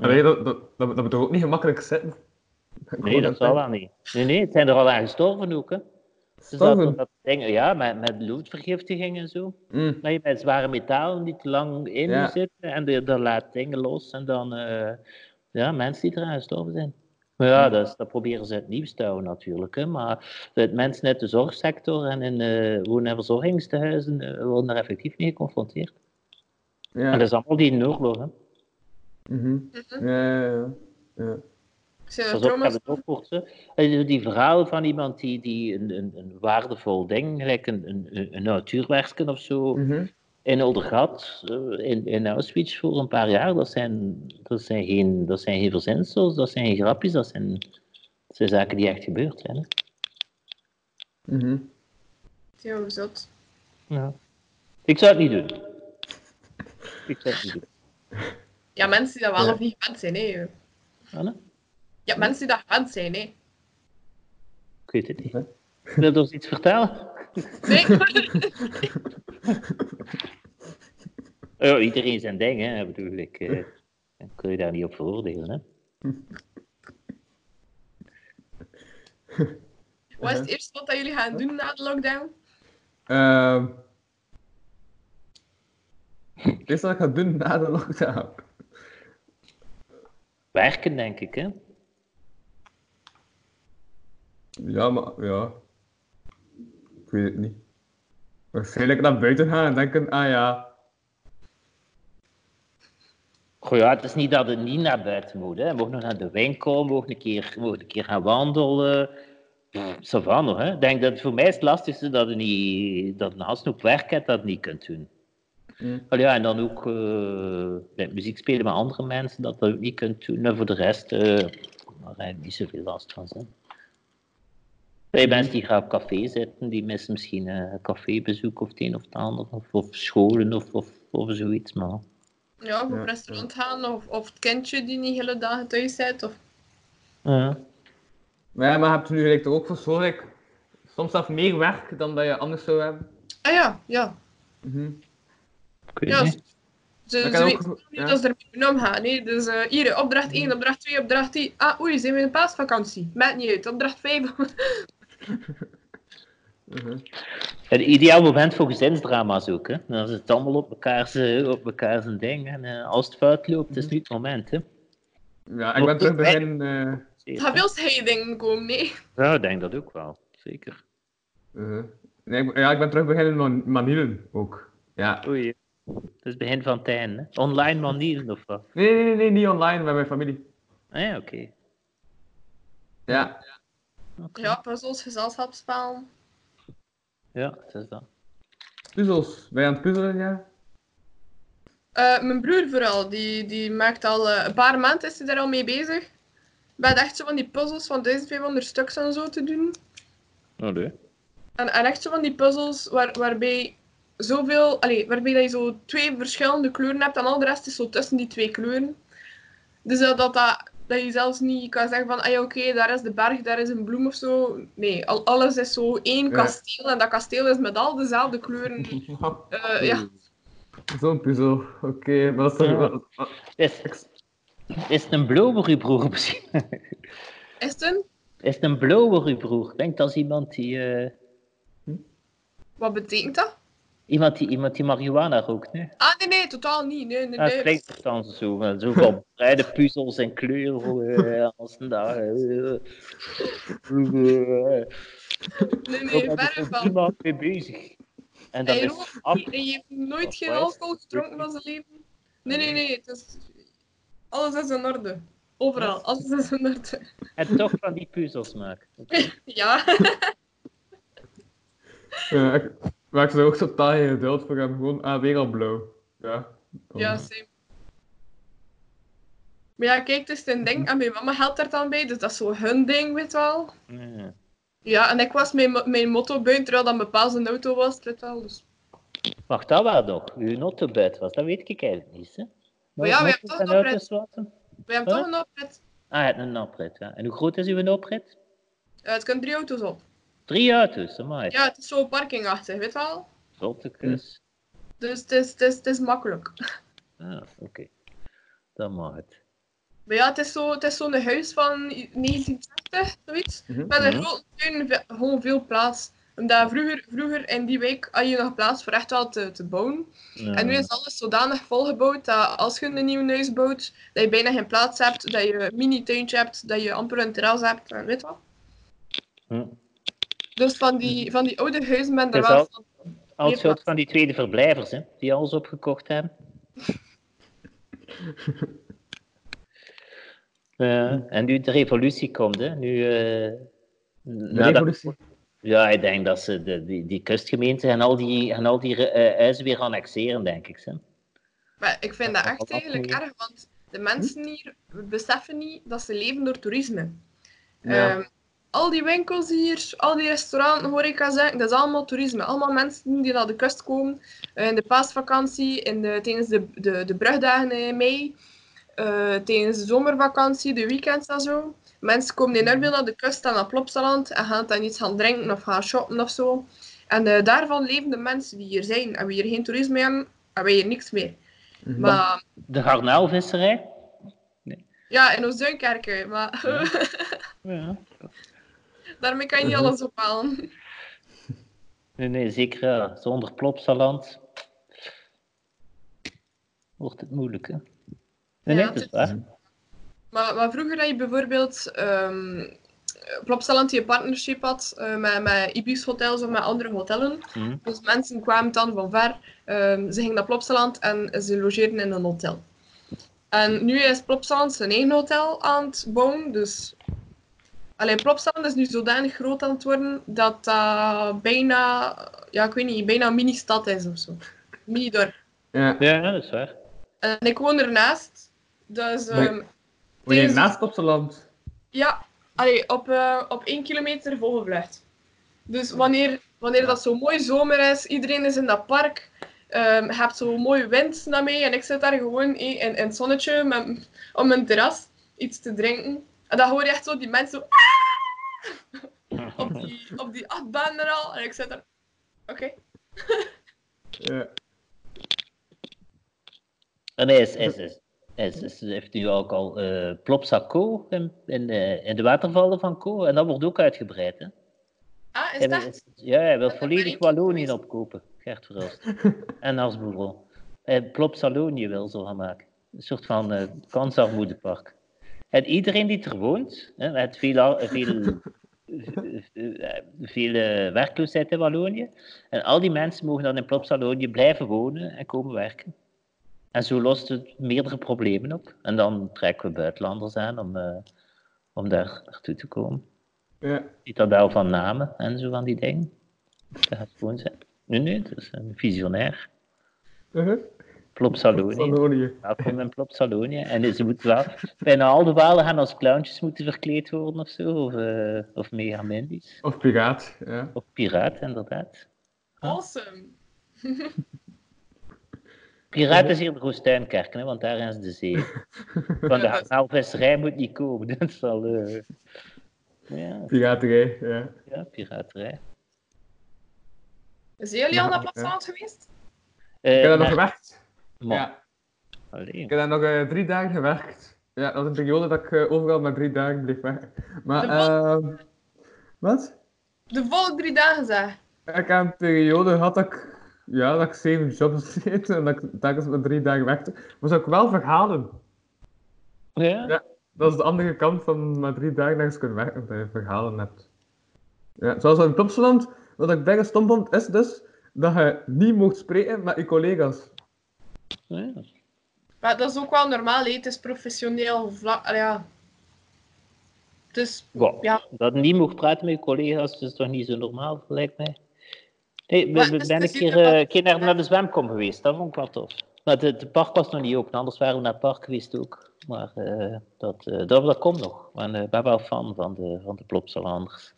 Allee, dat, dat, dat, dat moet toch ook niet gemakkelijk zitten? Nee, dat zal wel niet. Nee, nee, het zijn er al aan gestorven ook. Hè. Dus dat, dat dingen, ja, met, met bloedvergiftiging en zo. Mm. Dat je met zware metalen niet te lang in Ja. zitten en dan laat dingen los en dan, eh, ja, mensen die eraan gestorven zijn. Ja, dat, is- dat proberen ze het nieuws te houden natuurlijk. Hè. Maar het mensen uit de zorgsector en in eh woon- en verzorgingstehuizen eh, worden daar effectief mee geconfronteerd. En Ja. dat is allemaal die in de oorlog. Hè. Mhm. Ja, ja, ja. ja. Zijn Pas op, ik heb trouwens... het ook. Eh, Die verhalen van iemand die, die een, een, een waardevol ding, gelijk een, een, een natuurwerken of zo, Mhm. In Oldergat, eh, in, in Auschwitz voor een paar jaar, dat zijn, dat zijn, geen, dat zijn geen verzinsels, dat zijn geen grapjes, dat zijn, dat zijn zaken die echt gebeurd zijn. Hè. Mhm. Heel zot. Ja. Ik zou het niet doen. Ik zou het niet doen. Ja, mensen die dat wel Ja. of niet gewend zijn, hè. Anne? Ja, mensen die dat gewend zijn, hè. Ik weet het niet. Wil je ons iets vertellen? Nee, Ja, iedereen zijn ding, hè. Bedoel, ik, eh, dan kun je daar niet op veroordelen, hè. wat is het eerste wat dat jullie gaan doen na de lockdown? Ehm. Het eerste wat ik ga doen na de lockdown. Werken, denk ik, hè. Ja, maar ja. Ik weet het niet. Waarschijnlijk naar buiten gaan en denken, ah ja. Goh, ja, het is niet dat je niet naar buiten moet. Hè. Je mag nog naar de winkel, mag een keer, mag een keer gaan wandelen. Va nog, hè. Ik denk dat voor mij is het lastigste dat je, niet, dat je op werk hebt, dat je niet kunt doen. Mm. Ja, en dan ook eh, muziek spelen met andere mensen, dat je ook niet kunt doen. En voor de rest, eh daar heb ik niet zoveel last van. Hè. Bij mensen die graag op café zitten, die missen misschien eh, een cafébezoek of het een of het ander, of, of scholen of, of, of zoiets. Maar Ja, of op Ja. restaurant gaan, of, of het kindje die niet hele dagen thuis zit. Of... ja. Maar ja, maar je hebt nu gelijk toch ook voor gelijk soms zelf meer werk dan dat je anders zou hebben. Ah ja, ja. Mhm. ja niet. ze ze, ook- weten niet ja. dat ze ermee omgaan. hè. Dus eh, hier, opdracht 1, opdracht 2, opdracht 3. Ah, oei, zijn we in paasvakantie? Maakt niet uit. Opdracht 5. Mhm. Het ideaal moment voor gezinsdrama's ook, hè. Dan is het allemaal op elkaar zijn, op elkaar zijn ding. En eh, als het fout loopt, is het niet het moment, hè. Ja, ik ben terug beginnen. Zeker, gaan hè. veel scheidingen komen, nee. Ja, ik denk dat ook wel. Zeker. uh, nee, ik- ja, ik ben terug beginnen met manieren ook. Ja. Oei. Het is begin van einde, hè. Online manieren of wat? Nee, nee, nee, nee, niet online, met mijn familie. Ah ja, oké. Ja. Oké. Ja, puzzels, gezelschapsspel. Ja, het is dat. Puzzels. Ben je aan het puzzelen, ja? Eh, mijn broer vooral, die, die maakt al eh, een paar maanden is hij daar al mee bezig. Ik ben echt zo van die puzzels van 1500 stuks en zo te doen. Oh, nee. En, en echt zo van die puzzels waar, waarbij zoveel, allee, waarbij dat je zo twee verschillende kleuren hebt en al de rest is zo tussen die twee kleuren. Dus dat dat, dat Dat je zelfs niet kan zeggen van, ah ja, oké, daar is de berg, daar is een bloem of zo. Nee, al, alles is zo één Ja. kasteel en dat kasteel is met al dezelfde kleuren. Eh, ja, Zo'n puzzel. Oké, maar dat is. Ja. Is, is het een blower, uw broer misschien? is het een? Is het een blower, uw broer? Ik denk dat is iemand die, eh, Wat betekent dat? Iemand die, iemand die marihuana rookt, nee? Ah, nee, nee, totaal niet. Nee, nee, er dan zo, zoveel bruine puzzels en kleuren eh, als een dag. eh. Nee, nee, verre er van. niemand mee bezig. En dan Hij is af. hij heeft nooit Of geen alcohol gedronken van zijn leven. Nee, nee, nee. Het is... Alles is in orde. Overal, alles is in orde. En toch van die puzzels maken. Ja. Ja, ik maak ze ook totaal geen geduld voor hem. Gewoon, ah, weer al blauw. Ja. Dan- Ja, same. Maar ja, kijk, het is een ding. En mijn mama helpt er dan bij, dus dat is zo hun ding, weet je wel. Ja. Ja, en ik was mijn, mijn motto buiten, terwijl dat mijn pa zijn auto was, weet je wel. Dus. Wacht, dat wel nog. Uw notto buiten was, dat weet ik eigenlijk niet. Hè? Maar ja, we hebben toch en een wassen? We hebben Huh? toch een oprit. Ah, je hebt een oprit, ja. En hoe groot is uw oprit? Eh, het kunnen drie auto's op. Drie auto's, amai. Ja, het is zo parkingachtig, weet je wel. Zottekes. Dus het is, het is, het is makkelijk. Ah, oké. Dan mag het. Maar ja, het is zo- het is zo'n huis van 1960, zoiets. Mhm. Met een Mhm. grote tuin, gewoon veel plaats. Omdat vroeger, vroeger in die week had je nog plaats voor echt wel te, te bouwen. Ja. En nu is alles zodanig volgebouwd dat als je een nieuw huis bouwt, dat je bijna geen plaats hebt, dat je een mini-tuintje hebt, dat je amper een terras hebt, en weet je wat. Hm. Dus van die, van die oude huizen ben er wel al- van. Al Meer soort van die tweede verblijvers, hè, die alles opgekocht hebben. Ja, en nu de revolutie komt, hè. Nu, eh, De. Ja, ik denk dat ze de, die, die kustgemeenten en al die, en al die eh, huizen weer annexeren, denk ik. Hè. Maar ik vind dat echt eigenlijk erg, want de mensen hier beseffen niet dat ze leven door toerisme. Ja. Ehm, al die winkels hier, al die restaurants, zeggen, dat is allemaal toerisme. Allemaal mensen die naar de kust komen eh, in de paasvakantie, in de, tijdens de, de, de brugdagen in mei, eh, tijdens de zomervakantie, de weekends en zo. Mensen komen enorm veel naar de kust en naar Plopsaland en gaan dan iets gaan drinken of gaan shoppen of zo. En eh, daarvan leven de mensen die hier zijn. En wie hier geen toerisme hebben, hebben hier niks meer. Mhm. Maar De garnaalvisserij. ja, in Oost-Duinkerke, maar Ja. daarmee kan je niet Mhm. alles ophalen. Nee, nee, zeker ja. zonder plopsaland wordt het moeilijk. Hè? Nee, nee, Ja, dat is het waar. Maar, maar vroeger had je bijvoorbeeld ehm Plopsaland die een partnership had eh, met, met Ibis hotels of met andere hotellen. Hm. Dus mensen kwamen dan van ver, ehm, ze gingen naar Plopsaland en ze logeerden in een hotel. En nu is Plopsaland zijn eigen hotel aan het bouwen, dus... Alleen Plopsaland is nu zodanig groot aan het worden dat dat bijna, ja ik weet niet, bijna een mini-stad is of zo. Mini-dorp. Ja. Ja, dat is waar. En ik woon ernaast, dus... Ehm, Woon je Deze- naast op zijn land? Ja, allee, op, eh, op één kilometer volgevlucht. Dus wanneer, wanneer dat zo mooi zomer is, iedereen is in dat park, ehm, je hebt zo mooi wind naar mij en ik zit daar gewoon eh, in, in het zonnetje met, op mijn terras iets te drinken. En dan hoor je echt zo die mensen zo... op, die, op die achtbaan er al. En ik zit daar... Oké. Ja. En hij is, is, is, is, is, heeft nu ook al eh Plopsa Co in, in, eh, in de watervallen van Co. En dat wordt ook uitgebreid. Hè? Ah, is Hij dat? wil- ja, hij wil Dat volledig Wallonië opkopen, Gert Verhulst. en Harsboerel. Hij Plopsalonië wil zo gaan maken. Een soort van eh kansarmoedepark. En iedereen die er woont, hè, met veel, veel, veel eh, werkloosheid in Wallonië. En al die mensen mogen dan in Plopsalonië blijven wonen en komen werken. En zo lost het meerdere problemen op. En dan trekken we buitenlanders aan om, eh, om daar naartoe te komen. Ja. Citadel van Namen en zo van die dingen. Dat gaat gewoon zijn. Nee, nee, dat is een visionair. Uh-huh. Plopsalonië. Welkom in Plopsalonië. En ze moeten wel, bijna al de walen gaan als clowntjes moeten verkleed worden of zo. Of, eh of. Of piraat. Ja. Of piraat, inderdaad. Awesome. Piraten is hier de Goostuinkerken, hè, want daar is de zee. Van de haalvisserij moet niet komen. Dat is wel... eh, ja, Piraterij, ja. ja, piraterij. Zijn jullie al naar ja. platteland geweest? Eh, Ik heb daar nog gewerkt. Maar- Ja, ik heb daar nog eh, drie dagen gewerkt. Ja, dat was een periode dat ik eh, overal maar drie dagen bleef werken. Maar, De ehm wat? De volle drie dagen zeg. Ik heb een periode gehad dat ik, ja, dat ik zeven jobs deed en dat ik telkens maar drie dagen werkte. Maar zou ik wel verhalen. Ja? Ja. Dat is de andere kant van maar drie dagen ergens kunnen werken, dat je verhalen hebt. Ja, zoals in Plopsaland, wat ik bijna stom vond, is dus dat je niet mocht spreken met je collega's. Ja. Maar dat is ook wel normaal, hè. het is professioneel vlak. ja. Dus Wow. Ja. Dat je niet mocht praten met je collega's, is toch niet zo normaal, lijkt mij. Hey, we, ben dus keer, niet dat- eh, een keer naar, naar de zwemkom geweest, dat vond ik wel tof. Maar het park was nog niet open, anders waren we naar het park geweest ook. Maar eh, dat, eh, dat, dat komt nog. Eh, ik ben wel fan van de, van de Plopsalanders.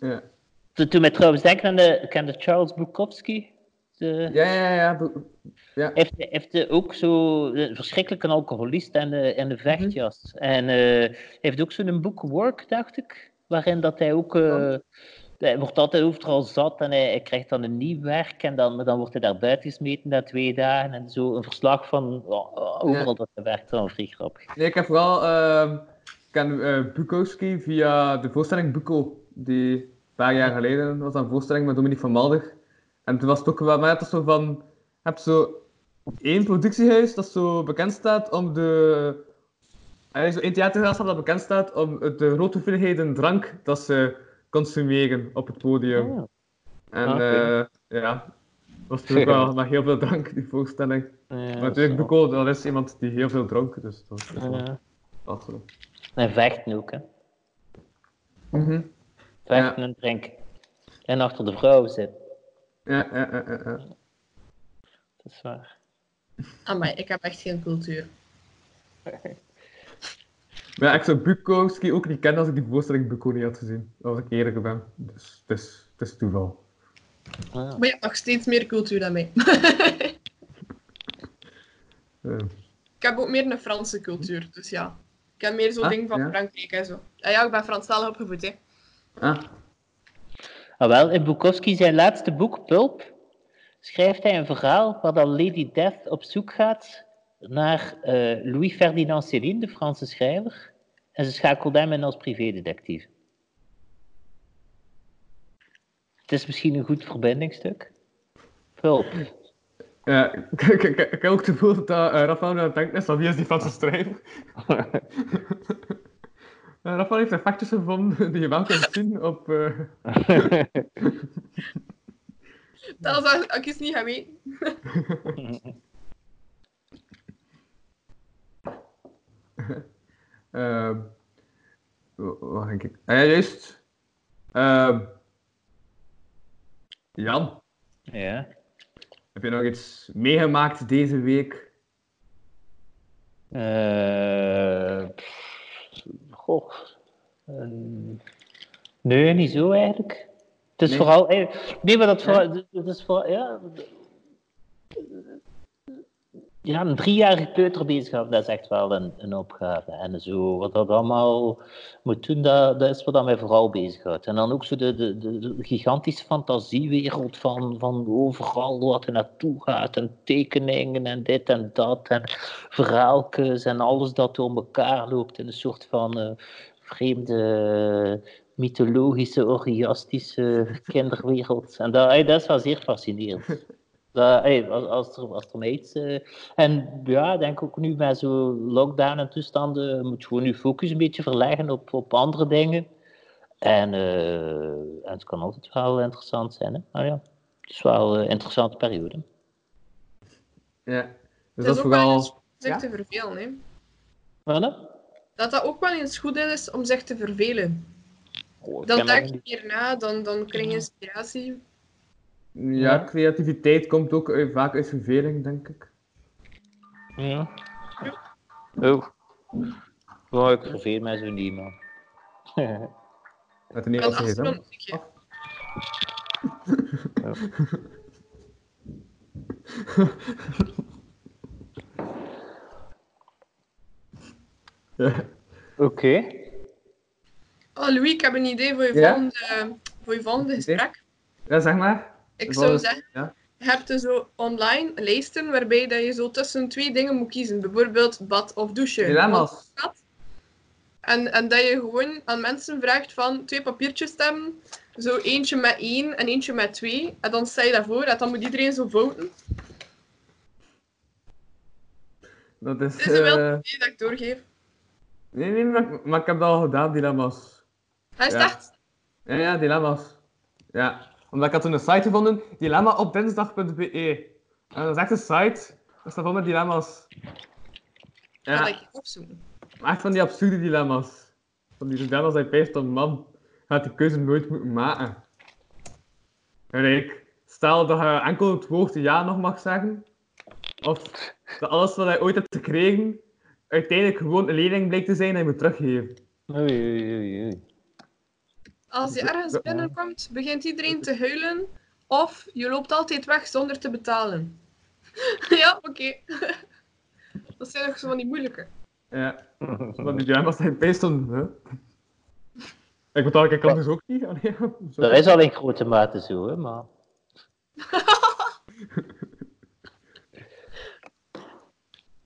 Ja, Toen, toen mij trouwens denken aan de, ken de Charles Bukowski. De, ja, ja. ja, heeft, heeft ook zo een verschrikkelijke alcoholist en de, en de vechtjas. En hij heeft ook zo'n boek Work, dacht ik, waarin dat hij ook. eh, hij wordt altijd overal zat en hij, hij krijgt dan een nieuw werk en dan, dan wordt hij daar buiten gesmeten na twee dagen en zo een verslag van ja, overal dat hij werkt, dan vrij grappig. Nee, ik heb vooral ik ken eh, Bukowski via de voorstelling Buko, die een paar jaar geleden was een voorstelling met Dominique van Malder. En toen was het ook wel, maar het zo van, je hebt zo één productiehuis dat zo bekend staat om de, er is zo één dat bekend staat om de grote hoeveelheden drank dat ze consumeren op het podium. Oh, En Ah, oké. eh, ja, dat was ook wel met heel veel drank, die voorstelling. ja, maar natuurlijk, Buko, dat is iemand die heel veel dronk, dus dat is wel Ja. wel. En vechten ook, hè. Mhm. Vechten en drinken. En achter de vrouw zitten, Ja, ja, ja, ja, dat is waar. Amai, ik heb echt geen cultuur. Maar ja, ik zou Bukowski ook niet kennen als ik die voorstelling Buko niet had gezien. Als ik eerlijk ben. Dus het is, het is toeval. Ja. Maar je hebt nog steeds meer cultuur dan mij. Eh, ik heb ook meer een Franse cultuur, dus ja. Ik heb meer zo'n Ah, ding van ja. Frankrijk en zo. Ja, ja, ik ben Franstalig opgevoed, hè. ah, Ah, wel, in Bukowski zijn laatste boek, Pulp, schrijft hij een verhaal waar dan Lady Death op zoek gaat naar eh, Louis Ferdinand Céline, de Franse schrijver. En ze schakelt hem in als privédetectief. Het is misschien een goed verbindingstuk. Pulp. ja, ik, heb ook het gevoel dat uh, Rafael is van wie is die Franse schrijver. Uh, Rafael heeft effectjes gevonden die je wel kunt zien op... eh, Dat als ik het niet ga weten. ehm, wa- wat denk ik? Ah, ja, juist. Ehm, Jan, ja. heb je nog iets meegemaakt deze week? Eh, pff, goh. Ehm, nee, niet zo eigenlijk. Het is Nee? vooral. eh, Nee, maar dat vooral. Het is vooral ja, ja, een driejarige kleuter bezig dat is echt wel een, een opgave. En zo, wat dat allemaal moet doen, dat, dat is wat dat mij vooral bezighoudt. En dan ook zo de, de, de, de gigantische fantasiewereld van, van overal wat er naartoe gaat. En tekeningen en dit en dat. En verhaaltjes en alles dat door elkaar loopt in een soort van eh, vreemde mythologische, orgiastische kinderwereld. En dat, eh, dat is wel zeer fascinerend. Dat, hey, als, als, er, als er eh, en ja, ik denk ook nu met zo lockdown en toestanden, moet je gewoon je focus een beetje verleggen op, op andere dingen. En, eh, en het kan altijd wel interessant zijn. Hè? Maar ja, het is wel een interessante periode. Ja. Dus Het dat is ook wel zich Ja? te vervelen, hè. Wat dan? Dat dat ook wel eens goed is om zich te vervelen. Oh, Dan denk je niet. meer na, dan, dan krijg je inspiratie. Ja, Ja. creativiteit komt ook uit- vaak uit verveling, denk ik. Ja. Oh. Oh, ik verveel mij zo niet, man. Met een Nederlandse ja. Oké. Oh, Louis, ik heb een idee voor je Ja? volgende, voor je volgende gesprek. ja, zeg maar. Ik zou zeggen, Ja. je hebt dus zo online lijsten waarbij dat je zo tussen twee dingen moet kiezen. Bijvoorbeeld bad of douchen. Dilemma's. En, en dat je gewoon aan mensen vraagt van twee papiertjes te hebben. Zo eentje met één en eentje met twee. En dan stel je dat voor en dan moet iedereen zo voten. Dat is... Dit is een wel eh, idee dat ik doorgeef. Nee, nee, maar, maar ik heb dat al gedaan, dilemma's. Hij is Ja. echt... Ja, ja, dilemma's. Ja, omdat ik had toen een site gevonden, dilemma op dinsdag.be. En dat is echt een site, dat staat vol met dilemma's. Ja. Ga Ja, ik opzoeken. maar echt van die absurde dilemma's. Van die dilemma's dat je peest om man, gaat die keuze nooit moeten maken. Kijk, stel dat je enkel het woord ja nog mag zeggen, of dat alles wat je ooit hebt gekregen, uiteindelijk gewoon een lening blijkt te zijn en je moet teruggeven. Oei, oei, oei, oei. Als je ergens binnenkomt, begint iedereen te huilen. Of je loopt altijd weg zonder te betalen. ja, oké. dat zijn nog zo van die moeilijke. Ja, die dat je peest om... Hè? Ik betaal ik kan dus ook niet. Allee, zo. Dat is al in grote mate zo, hè, maar...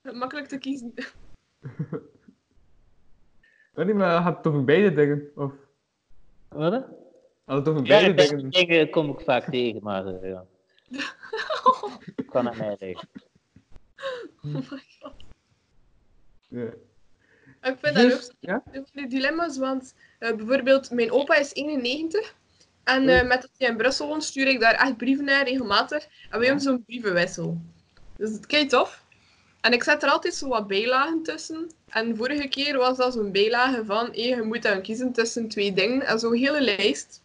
Makkelijk te kiezen. Nee, maar gaat het over beide dingen? Of Wat? het over Ja, dingen? dingen kom ik vaak tegen, maar eh, ja. Kan aan mij liggen. Oh my god. Ja. Ik vind dat ook Dus, ja? zo van die dilemma's, want eh, bijvoorbeeld mijn opa is 91. En eh, met dat hij in Brussel woont, stuur ik daar echt brieven naar regelmatig. En wij hebben zo'n brievenwissel. Dus het kijk tof. En ik zet er altijd zo wat bijlagen tussen. En vorige keer was dat zo'n bijlage van, je moet dan kiezen tussen twee dingen. En zo'n hele lijst.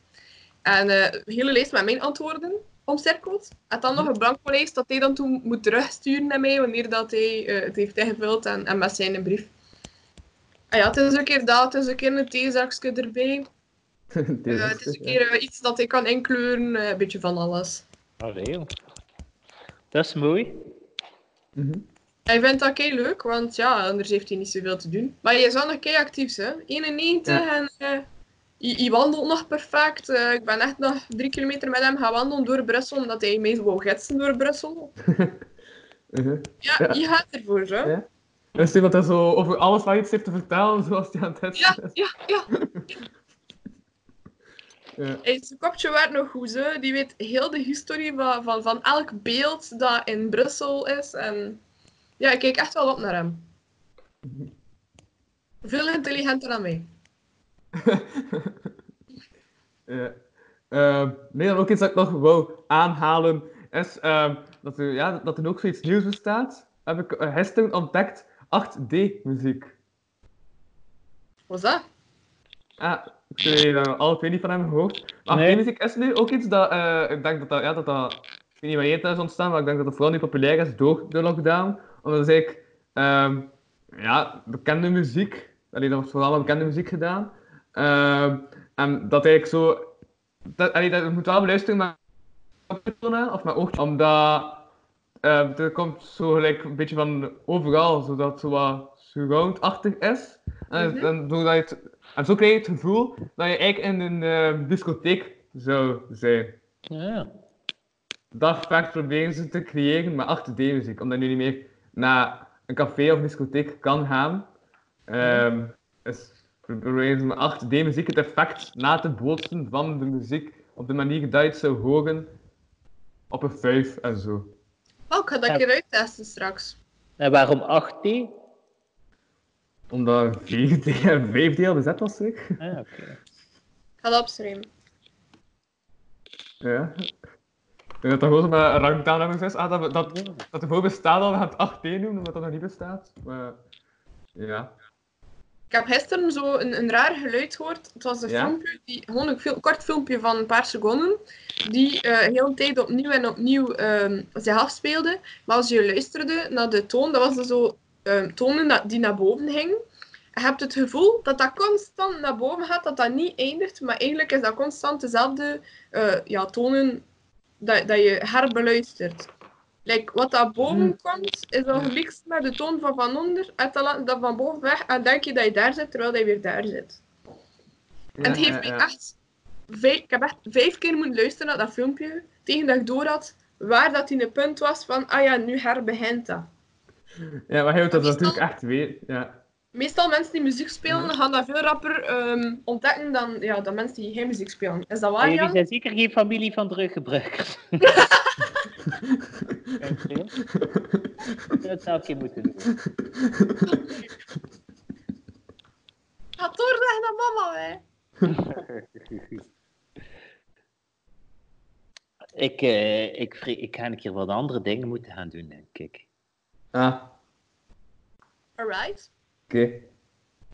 En eh, een hele lijst met mijn antwoorden omcirkeld. En dan nog een blanco lijst dat hij dan toen moet terugsturen naar mij wanneer dat hij eh, het heeft ingevuld en, en met zijn brief. Ah ja, het is een keer dat, het is een keer een theezakje erbij. Deze Eh, het is een keer iets dat ik kan inkleuren, eh, een beetje van alles. Allee. Dat is mooi. Mhm. Hij vindt dat kei leuk, want ja, anders heeft hij niet zoveel te doen. Maar je is wel nog kei actief, hè? 91 Ja. en eh, je, je wandelt nog perfect. Eh, ik ben echt nog drie kilometer met hem gaan wandelen door Brussel, omdat hij mij wou gidsen door Brussel. Mhm. Ja, Ja. je gaat ervoor, hè? Ja. Iemand dat zo over alles wat iets heeft te vertellen, zoals hij aan het Ja, is. ja, ja. Ja. Hey, zijn kopje werd nog goed, hè? Die weet heel de historie van, van, van elk beeld dat in Brussel is. En ja, ik kijk echt wel op naar hem. Veel intelligenter dan mij. Ja. Ehm, nee, dan ook iets dat ik nog wou aanhalen, is ehm, dat, er, ja, dat er ook zoiets nieuws bestaat. Heb ik uh, gisteren ontdekt, 8D-muziek. Wat is dat? Ah, ik heb er alle twee niet van hem gehoord. Maar Nee. 8D-muziek is nu ook iets dat, eh, ik denk dat dat, ja, dat dat, ik weet niet wanneer het is ontstaan, maar ik denk dat het vooral nu populair is door de lockdown. Omdat eigenlijk, ehm, ja, bekende muziek, allee, dat wordt vooral bekende muziek gedaan. Ehm, en dat eigenlijk zo, dat, allee, dat je moet wel beluisteren met of met oog, omdat eh, er komt zo gelijk een beetje van overal, zodat het zo wat surround-achtig is. En, Mhm. en, doordat je het, en zo krijg je het gevoel dat je eigenlijk in een eh, discotheek zou zijn. Ja. Dat effect proberen ze te creëren met 8D-muziek, omdat nu niet meer naar een café of discotheek kan gaan. Ehm is proberen ze met 8D-muziek het effect na te bootsen van de muziek op de manier dat je het zou horen op een vijf en zo. Oh, ik ga dat keer uittesten straks. En waarom 8D? Omdat 4D en 5D al bezet was, zeg. Ah, oké. Ik ga dat opschrijven. Ja. Ik denk dat dat gewoon een rangtaal is. Ah, dat, dat, dat er voor bestaat dat we gaan het 8D noemen, omdat dat nog niet bestaat. Maar ja. Ik heb gisteren zo een, een raar geluid gehoord. Het was een Ja? filmpje, die, gewoon een fil- kort filmpje van een paar seconden, die eh heel de tijd opnieuw en opnieuw ehm, zich afspeelde. Maar als je luisterde naar de toon, dat was er zo ehm, tonen dat, die naar boven gingen. En je hebt het gevoel dat dat constant naar boven gaat, dat dat niet eindigt, maar eigenlijk is dat constant dezelfde eh, ja, tonen dat, dat je herbeluistert. like, wat daar boven komt, is al gelikt met de toon van van onder. En dan laat dat van boven weg en denk je dat je daar zit, terwijl je weer daar zit. En het heeft mij echt... Vijf, ik heb echt vijf keer moeten luisteren naar dat filmpje, tegen dat ik door had waar dat in een punt was van, ah ja, nu herbegint dat. Ja, maar hij houdt dat natuurlijk echt weer. Ja. Meestal mensen die muziek spelen, gaan dat veel rapper ehm, ontdekken dan, ja, dan mensen die geen muziek spelen. Is dat waar, jullie Jan? zijn zeker geen familie van druggebruikers. dat zou ik je moeten doen. Ga doorleggen naar mama, hè. Ik, eh, ik, ik ga een keer wat andere dingen moeten gaan doen, denk ik. Ah, Alright. Oké.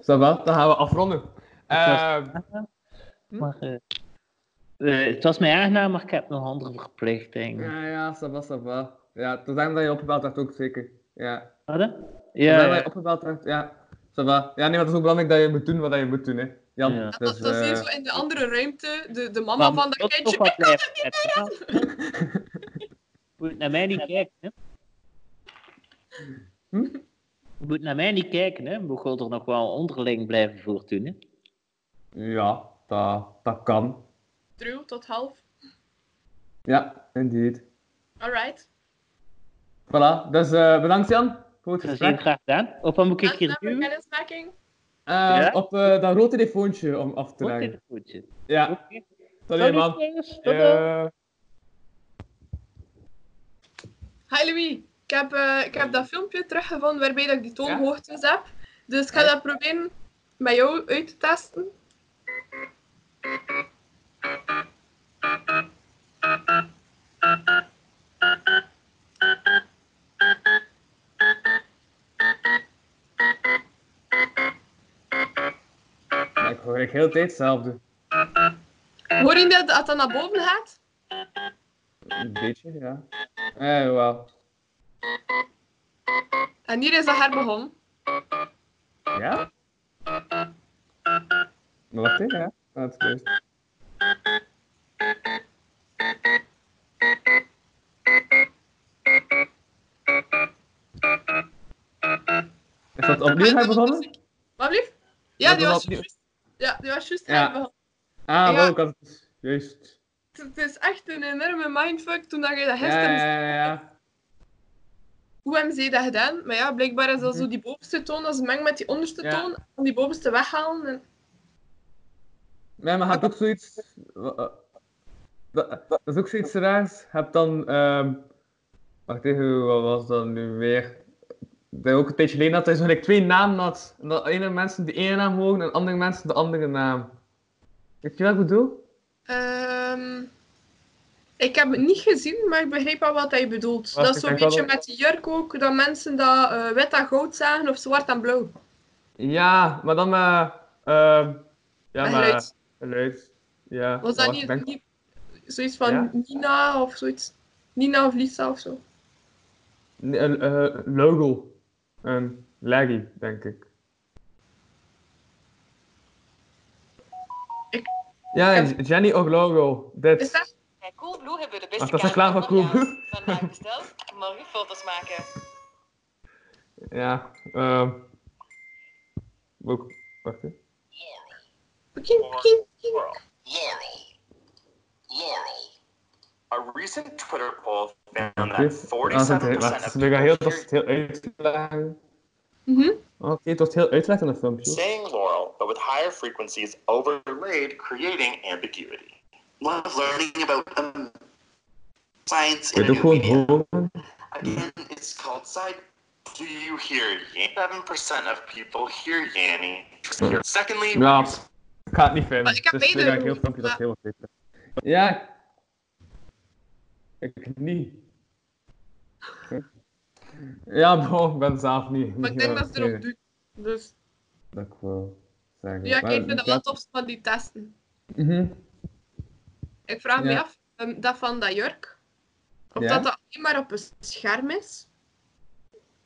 Wel, dan gaan we afronden. Ehm, Maar, eh, eh, het was mij aangenaam, maar ik heb nog andere verplichtingen. ja, ja, ça va. Ja, tot dan dat je opgebeld hebt ook zeker. Ja. Wat? Ja, Ja, dat je opgebeld hebt, ja. Ja, nee, maar het is ook belangrijk dat je moet doen wat je moet doen, hè. Jan, Ja. Dus... dat, je eh, zo in de andere ruimte, de, de mama Maar van dat kindje. toch wat blijven zetten, hè? Moet naar mij niet kijken, hè? Hm? Je moet naar mij niet kijken, hè? We gaan er nog wel onderling blijven voortdoen? Ja, dat, dat kan. True, tot half. Ja, indeed. Alright. Voilà, dus eh, bedankt Jan voor het gesprek. graag gedaan. Of wat moet ik hier doen? kennismaking. Eh, Ja? Op eh, dat rode telefoontje om af te Goed leggen. telefoontje. Ja, Oké. tot Salut, man. Tot Hi Louis, ik heb, eh, ik heb dat filmpje teruggevonden waarbij dat ik die Ja? toonhoogtes heb. Dus ik ga dat proberen met jou uit te testen. ja, ik hoor ik heel de tijd hetzelfde. Hoor je dat dat dat naar boven gaat? Een beetje, ja. Eh, wel. En hier is dat herbegonnen. Ja? Maar wacht even, ja. Ah, het is juist. Is dat opnieuw hij begonnen? Wat blieft? Ja, Dat die was juist. Ja, die was juist herbegonnen. Ah, wel, ik had het juist. Het is echt een enorme mindfuck toen dat je dat gisteren ja, ja, ja. Hoe hebben ze dat gedaan? Maar ja, blijkbaar is dat zo die bovenste toon, als meng met die onderste Mhm. Ja. toon, om die bovenste weghalen. En... Nee, maar hebt ook zoiets. eh, Dat, dat is ook zoiets raars. Je hebt dan. ehm wacht even, wat was dat nu weer? Dat ook een tijdje geleden had, gelijk twee namen had. En dat ene mensen de ene naam mogen en andere mensen de andere naam. Weet je wat ik bedoel? Ehm, ik heb het niet gezien, maar ik begreep wel wat hij bedoelt. Dat is zo'n beetje dat- met die jurk ook, dat mensen dat eh, wit en goud zagen of zwart en blauw. Ja, maar dan met. ehm ja, maar. geluid. Geluid. Ja. Was dat niet, zoiets van Ja? Nina of zoiets? Nina of Lisa of zo? Nee, Een eh, logo. Een laggy, denk ik. Ik- Ja, ik Jenny of logo. Dit. Is dat? Bij Coolblue hebben we de Ach, beste dat is reclame van Coolblue. van Vandaag besteld. Morgen foto's maken. Ja, ehm. Ook. Wacht even. A recent Twitter poll found that even. Ah, het 47% is- wacht, of heel, people dat heel uitleggen. Mhm. Oké, het wordt heel uitleg in een filmpje. saying Laurel, but with higher frequencies overlaid, creating ambiguity. Love learning about um, science in. Again, it's called side. Do you hear Yanny? 7% of people hear Yanny. Secondly, Ja, ik ga het niet. Maar ik heb heel filmpje, dat heel uitleg. Ja. Ik niet. Ja, bro, ik ben zelf niet. Maar ik denk dat ze erop doet. Dus Dat ik wil zeggen. ja, ik vind het wel tof van die testen. Mhm. Ik vraag me af, ehm, dat van dat jurk, of dat dat alleen maar op een scherm is.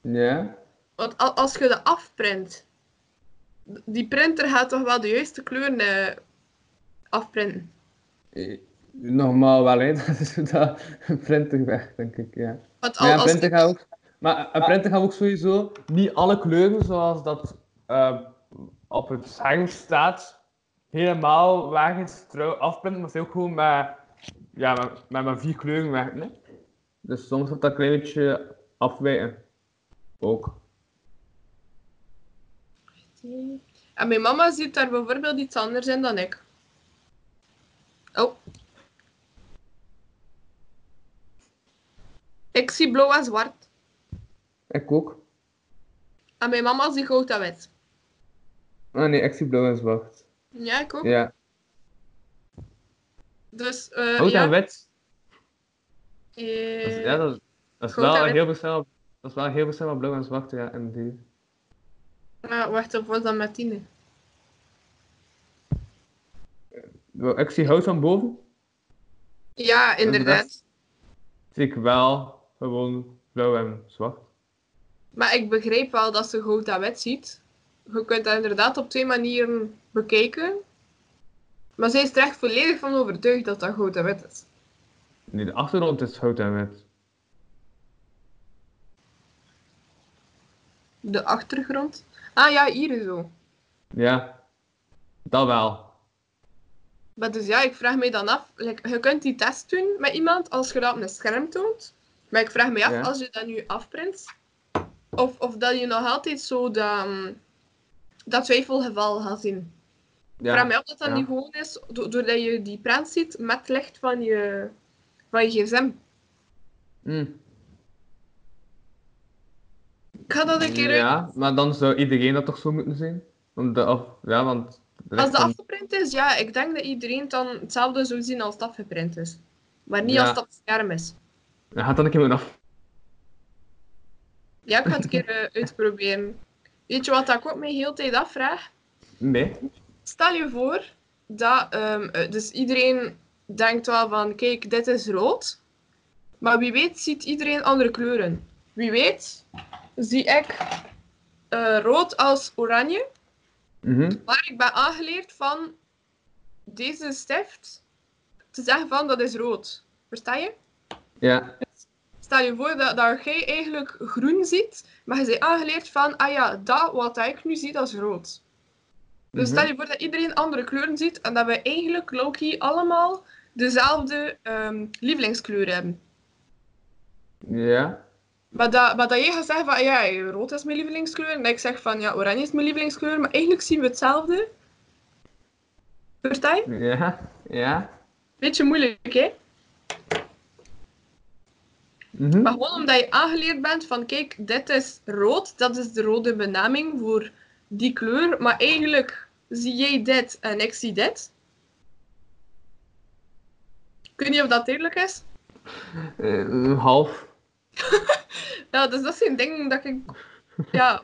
Ja. Want al- als je dat afprint, die printer gaat toch wel de juiste kleuren eh, afprinten. Eh, Normaal wel, hè. Dat is dat een printer weg, denk ik, ja. Want Maar ja, al, een als printer gaat ook... Maar een printer gaat ook sowieso niet alle kleuren zoals dat eh, op het scherm staat, helemaal weg is trouw afprinten, maar is ook gewoon met, ja, met, met maar vier kleuren werken, hè. Dus soms wordt dat een klein beetje afwijken. Ook. En mijn mama ziet daar bijvoorbeeld iets anders in dan ik. Oh. Ik zie blauw en zwart. Ik ook. En mijn mama ziet goud en wit. Ah nee, ik zie blauw en zwart. Ja, ik ook. Ja. Dus, eh Rood ja. en wit. Dat is, ja, dat, dat is en wel heel verschil. Dat is wel heel verschil van blauw en zwart, ja, in die. ja, wacht, of was dat met tien? Ik zie hout van boven. Ja, inderdaad. Zie ik wel gewoon blauw en zwart. Maar ik begreep wel dat ze goud en wit ziet. Je kunt dat inderdaad op twee manieren bekijken. Maar zij is er echt volledig van overtuigd dat dat goud en wit is. Nee, de achtergrond is hout en wit. De achtergrond. Ah ja, hier zo. Ja, dat wel. Maar dus ja, ik vraag me dan af. like, je kunt die test doen met iemand als je dat op een scherm toont. Maar ik vraag me af, Ja. als je dat nu afprint, of, of dat je nog altijd zo dat, mm, dat twijfelgeval gaat zien. Ik vraag me Ja, af dat dat ja. niet gewoon is, do- doordat je die print ziet met licht van je, van je gsm. Hm. Ik ga dat een keer uit. ja, maar dan zou iedereen dat toch zo moeten zien? Want de af, ja, want de Als dat van- afgeprint is, ja, ik denk dat iedereen dan hetzelfde zou zien als het afgeprint is. Maar niet Ja. als het op het scherm is. Ja, gaat dan een keer moeten af. Ja, ik ga het een keer eh, uitproberen. Weet je wat ik ook mij heel tijd afvraag? Nee. Stel je voor dat ehm, eh, dus iedereen denkt wel van, kijk, dit is rood. Maar wie weet ziet iedereen andere kleuren. Wie weet zie ik eh, rood als oranje. Mhm. Maar ik ben aangeleerd van deze stift te zeggen van dat is rood. Versta je? Ja. Stel je voor dat, dat jij eigenlijk groen ziet, maar je bent aangeleerd van, ah ja, dat wat ik nu zie, dat is rood. Dus Mhm. stel je voor dat iedereen andere kleuren ziet en dat we eigenlijk low-key allemaal dezelfde ehm, lievelingskleur hebben. Ja. Maar dat, maar dat jij gaat zeggen van, ja, rood is mijn lievelingskleur en ik zeg van, ja, oranje is mijn lievelingskleur, maar eigenlijk zien we hetzelfde. Versta je? Ja. Ja. Beetje moeilijk, hè? Mhm. Maar gewoon omdat je aangeleerd bent van, kijk, dit is rood, dat is de rode benaming voor die kleur, maar eigenlijk zie jij dit en ik zie dit. Ik weet niet of dat eerlijk is. Eh, half. Ja, dus dat zijn dingen dat ik ja,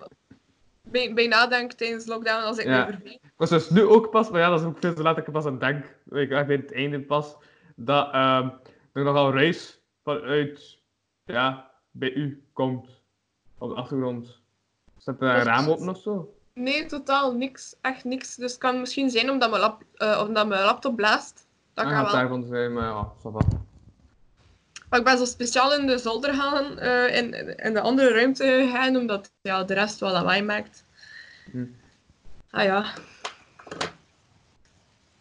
bij, bij nadenk tijdens lockdown als ik Ja. me verveel. Ik was dus nu ook pas, maar ja, dat is ook veel te laat ik er pas aan denk. Ik bij het einde pas. Dat ehm er nogal ruis vanuit, ja, bij u komt. Op de achtergrond. Zet er een is- raam open of zo? Nee, totaal niks. Echt niks. Dus het kan misschien zijn omdat mijn, lap, eh, omdat mijn laptop blaast. Dat Ah, kan wel. daarvan zijn, maar ja, va. Maar ik ben zo speciaal in de zolder gaan, eh, in, in de andere ruimte gaan, omdat ja, de rest wel lawaai maakt. Hm. Ah ja.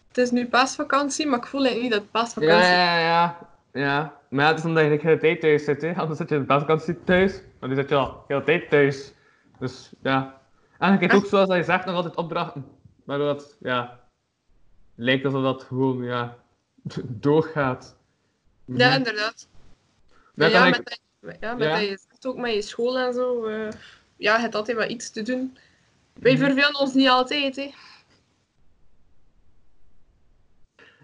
Het is nu paasvakantie, maar ik voel eigenlijk niet dat het paasvakantie ja, ja, ja. Ja. Maar ja, het is omdat je de hele tijd thuis zit, hè. Anders zit je de buitenkant thuis, maar nu zit je al de hele tijd thuis. Dus, ja. En je krijgt ook, zoals je zegt, nog altijd opdrachten. Waardoor dat, ja... Lijkt alsof dat gewoon, ja... doorgaat. Ja, inderdaad. Ja, met, ik... dat- ja, met Ja. dat je zegt ook met je school en zo. eh, ja, je hebt altijd wel iets te doen. Wij Mhm. vervelen ons niet altijd, hè.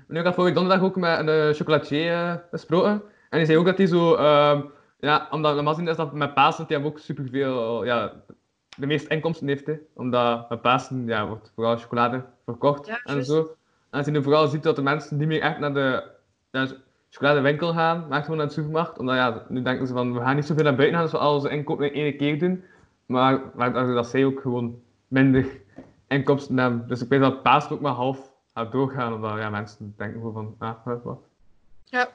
Nu, ik had vorige donderdag ook met een eh, chocolatier eh, gesproken. En die zei ook dat hij zo... ehm, ja, omdat normaal gezien is dat met Pasen, hij hem ook superveel... Ja, de meeste inkomsten heeft, hè. Omdat met Pasen, ja, wordt vooral chocolade verkocht Ja, en zo. En als je nu vooral ziet dat de mensen niet meer echt naar de chocoladewinkel gaan, maar echt gewoon naar de supermarkt. Omdat ja, nu denken ze van, we gaan niet zoveel naar buiten gaan, dus we al onze inkopen in één keer doen. Maar, maar dat- dat zij ook gewoon minder inkomsten hebben. Dus ik weet dat Pasen ook maar half gaat doorgaan, omdat ja, mensen denken gewoon van, ah, wat. Ja.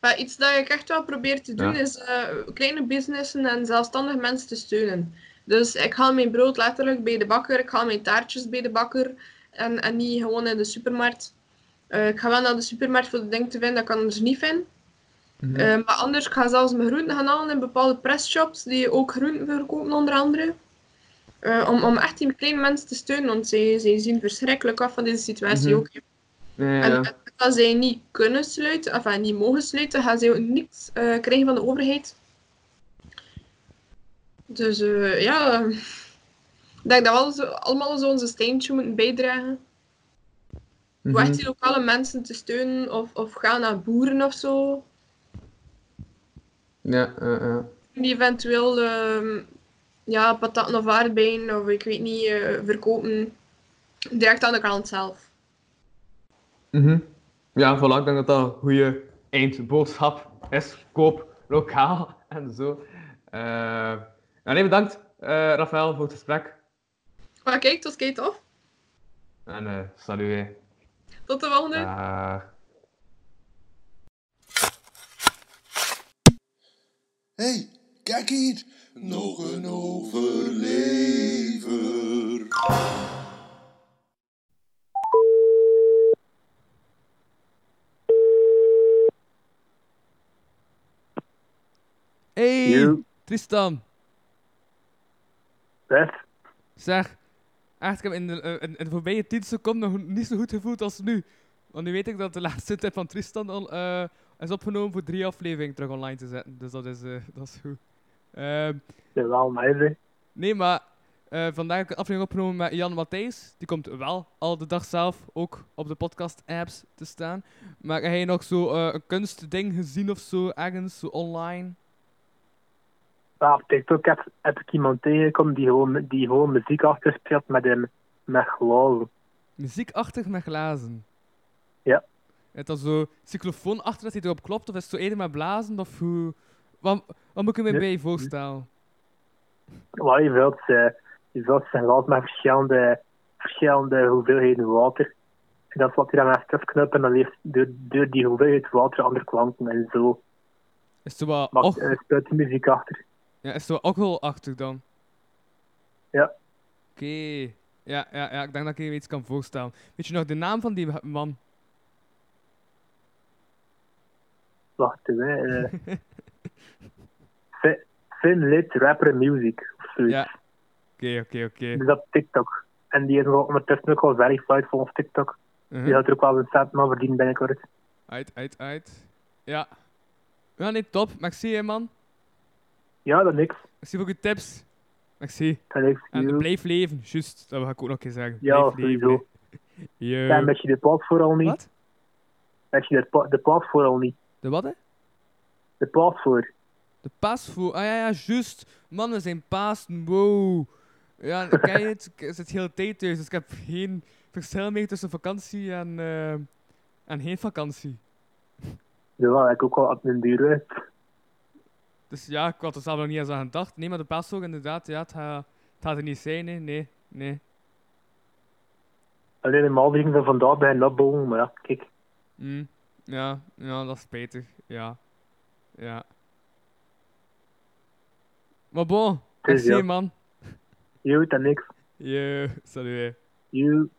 Maar iets dat ik echt wel probeer te doen Ja. is eh, kleine businessen en zelfstandige mensen te steunen. Dus ik haal mijn brood letterlijk bij de bakker, ik haal mijn taartjes bij de bakker en, en niet gewoon in de supermarkt. Eh, ik ga wel naar de supermarkt voor de dingen te vinden dat ik anders niet vind. Mhm. Eh, maar anders ga ik zelfs mijn groenten gaan halen in bepaalde pressshops die ook groenten verkopen onder andere. Eh, om, om echt die kleine mensen te steunen, want zij, zij zien verschrikkelijk af van deze situatie Mhm. ook. Ja, En als zij niet kunnen sluiten, of niet mogen sluiten, gaan zij ook niks eh, krijgen van de overheid. Dus eh, ja, ik denk dat we allemaal zo onze steentje moeten bijdragen. Om Mhm. echt die lokale mensen te steunen of, of gaan naar boeren of zo. Ja, ja, ja. Die eventueel ehm, ja, pataten of aardbeien of ik weet niet, eh, verkopen direct aan de klant zelf. Mhm. Ja, voilà, ik denk dat dat een goede eindboodschap is. Koop lokaal en zo. Eh ja, nee, bedankt, eh Rafael, voor het gesprek. Maar kijk, tot kijk tof. En eh salut. Tot de volgende. Dag. hey, kijk hier. Nog een overlever. Hey, Yo. Tristan. Best. Zeg, echt, ik heb in de, eh, in, in de voorbije 10 seconden nog niet zo goed gevoeld als nu. Want nu weet ik dat de laatste tip van Tristan al eh, is opgenomen voor drie afleveringen terug online te zetten. Dus dat is, eh, dat is goed. Ehm, Ja, wel nice, hè. nee, maar eh, vandaag heb ik een aflevering opgenomen met Jan Matthijs. Die komt wel al de dag zelf ook op de podcast-apps te staan. Maar heb je nog zo eh, een kunstding gezien of zo, ergens, zo online? Ja, op TikTok heb, heb ik iemand tegengekomen die gewoon, die gewoon muziek achterspeelt met een met glazen. Muziekachtig met glazen. Ja. Het is zo cyclofoon achter dat hij erop klopt, of is het zo eerder met blazen, of hoe... Wat, wat moet ik me bij je voorstellen? Wat je wilt, eh, je wilt zijn glas met verschillende, verschillende hoeveelheden water. En dat is wat hij dan aan terugknuppen en dan heeft door, door die hoeveelheid water andere klanken en zo. Is wat, Maar och, eh, muziek achter. ja, is het zo alcoholachtig dan? Ja. Oké. Ja, ja, ja, ik denk dat ik je iets kan voorstellen. Weet je nog de naam van die man? Wacht even, eh. Fin- Fin Lit Rapper Music of zoiets. Ja. Oké, oké, oké. Dus op TikTok. En die is wel ondertussen ook al verified volgens TikTok. Mhm. Die gaat er ook wel een cent aan verdienen binnenkort. Uit, uit, uit. Ja. Ja, nee, top. Merci, hè, man. Ja, dat niks. Merci voor je tips. Merci. Dat niks. En blijf leven, juist. Dat ga ik ook nog een keer zeggen. Ja, blijf leven. sowieso. Yo. Ja, met je de plaat vooral niet. Wat? Met je de, de plaat vooral niet. De wat, hè? De plaat voor. De paasvoer. Ah ja, ja, juist. Man, we zijn Pasen. Wow. Ja, ken je het? Ik zit de hele tijd thuis, dus ik heb geen verschil meer tussen vakantie en, eh, en geen vakantie. Ja, ik ook al op mijn duur uit. Dus ja, ik had er zelf nog niet eens aan gedacht. Nee, maar de paasvoer inderdaad, ja, het gaat, het gaat er niet zijn, hè. nee, nee. Alleen de maalvliegen van vandaag bij een opbouwen, maar ja, kijk. Mm. Ja, ja, dat is spijtig. Ja. Ja. Maar bon, merci man. Yo, dat niks. Yo, salut. You.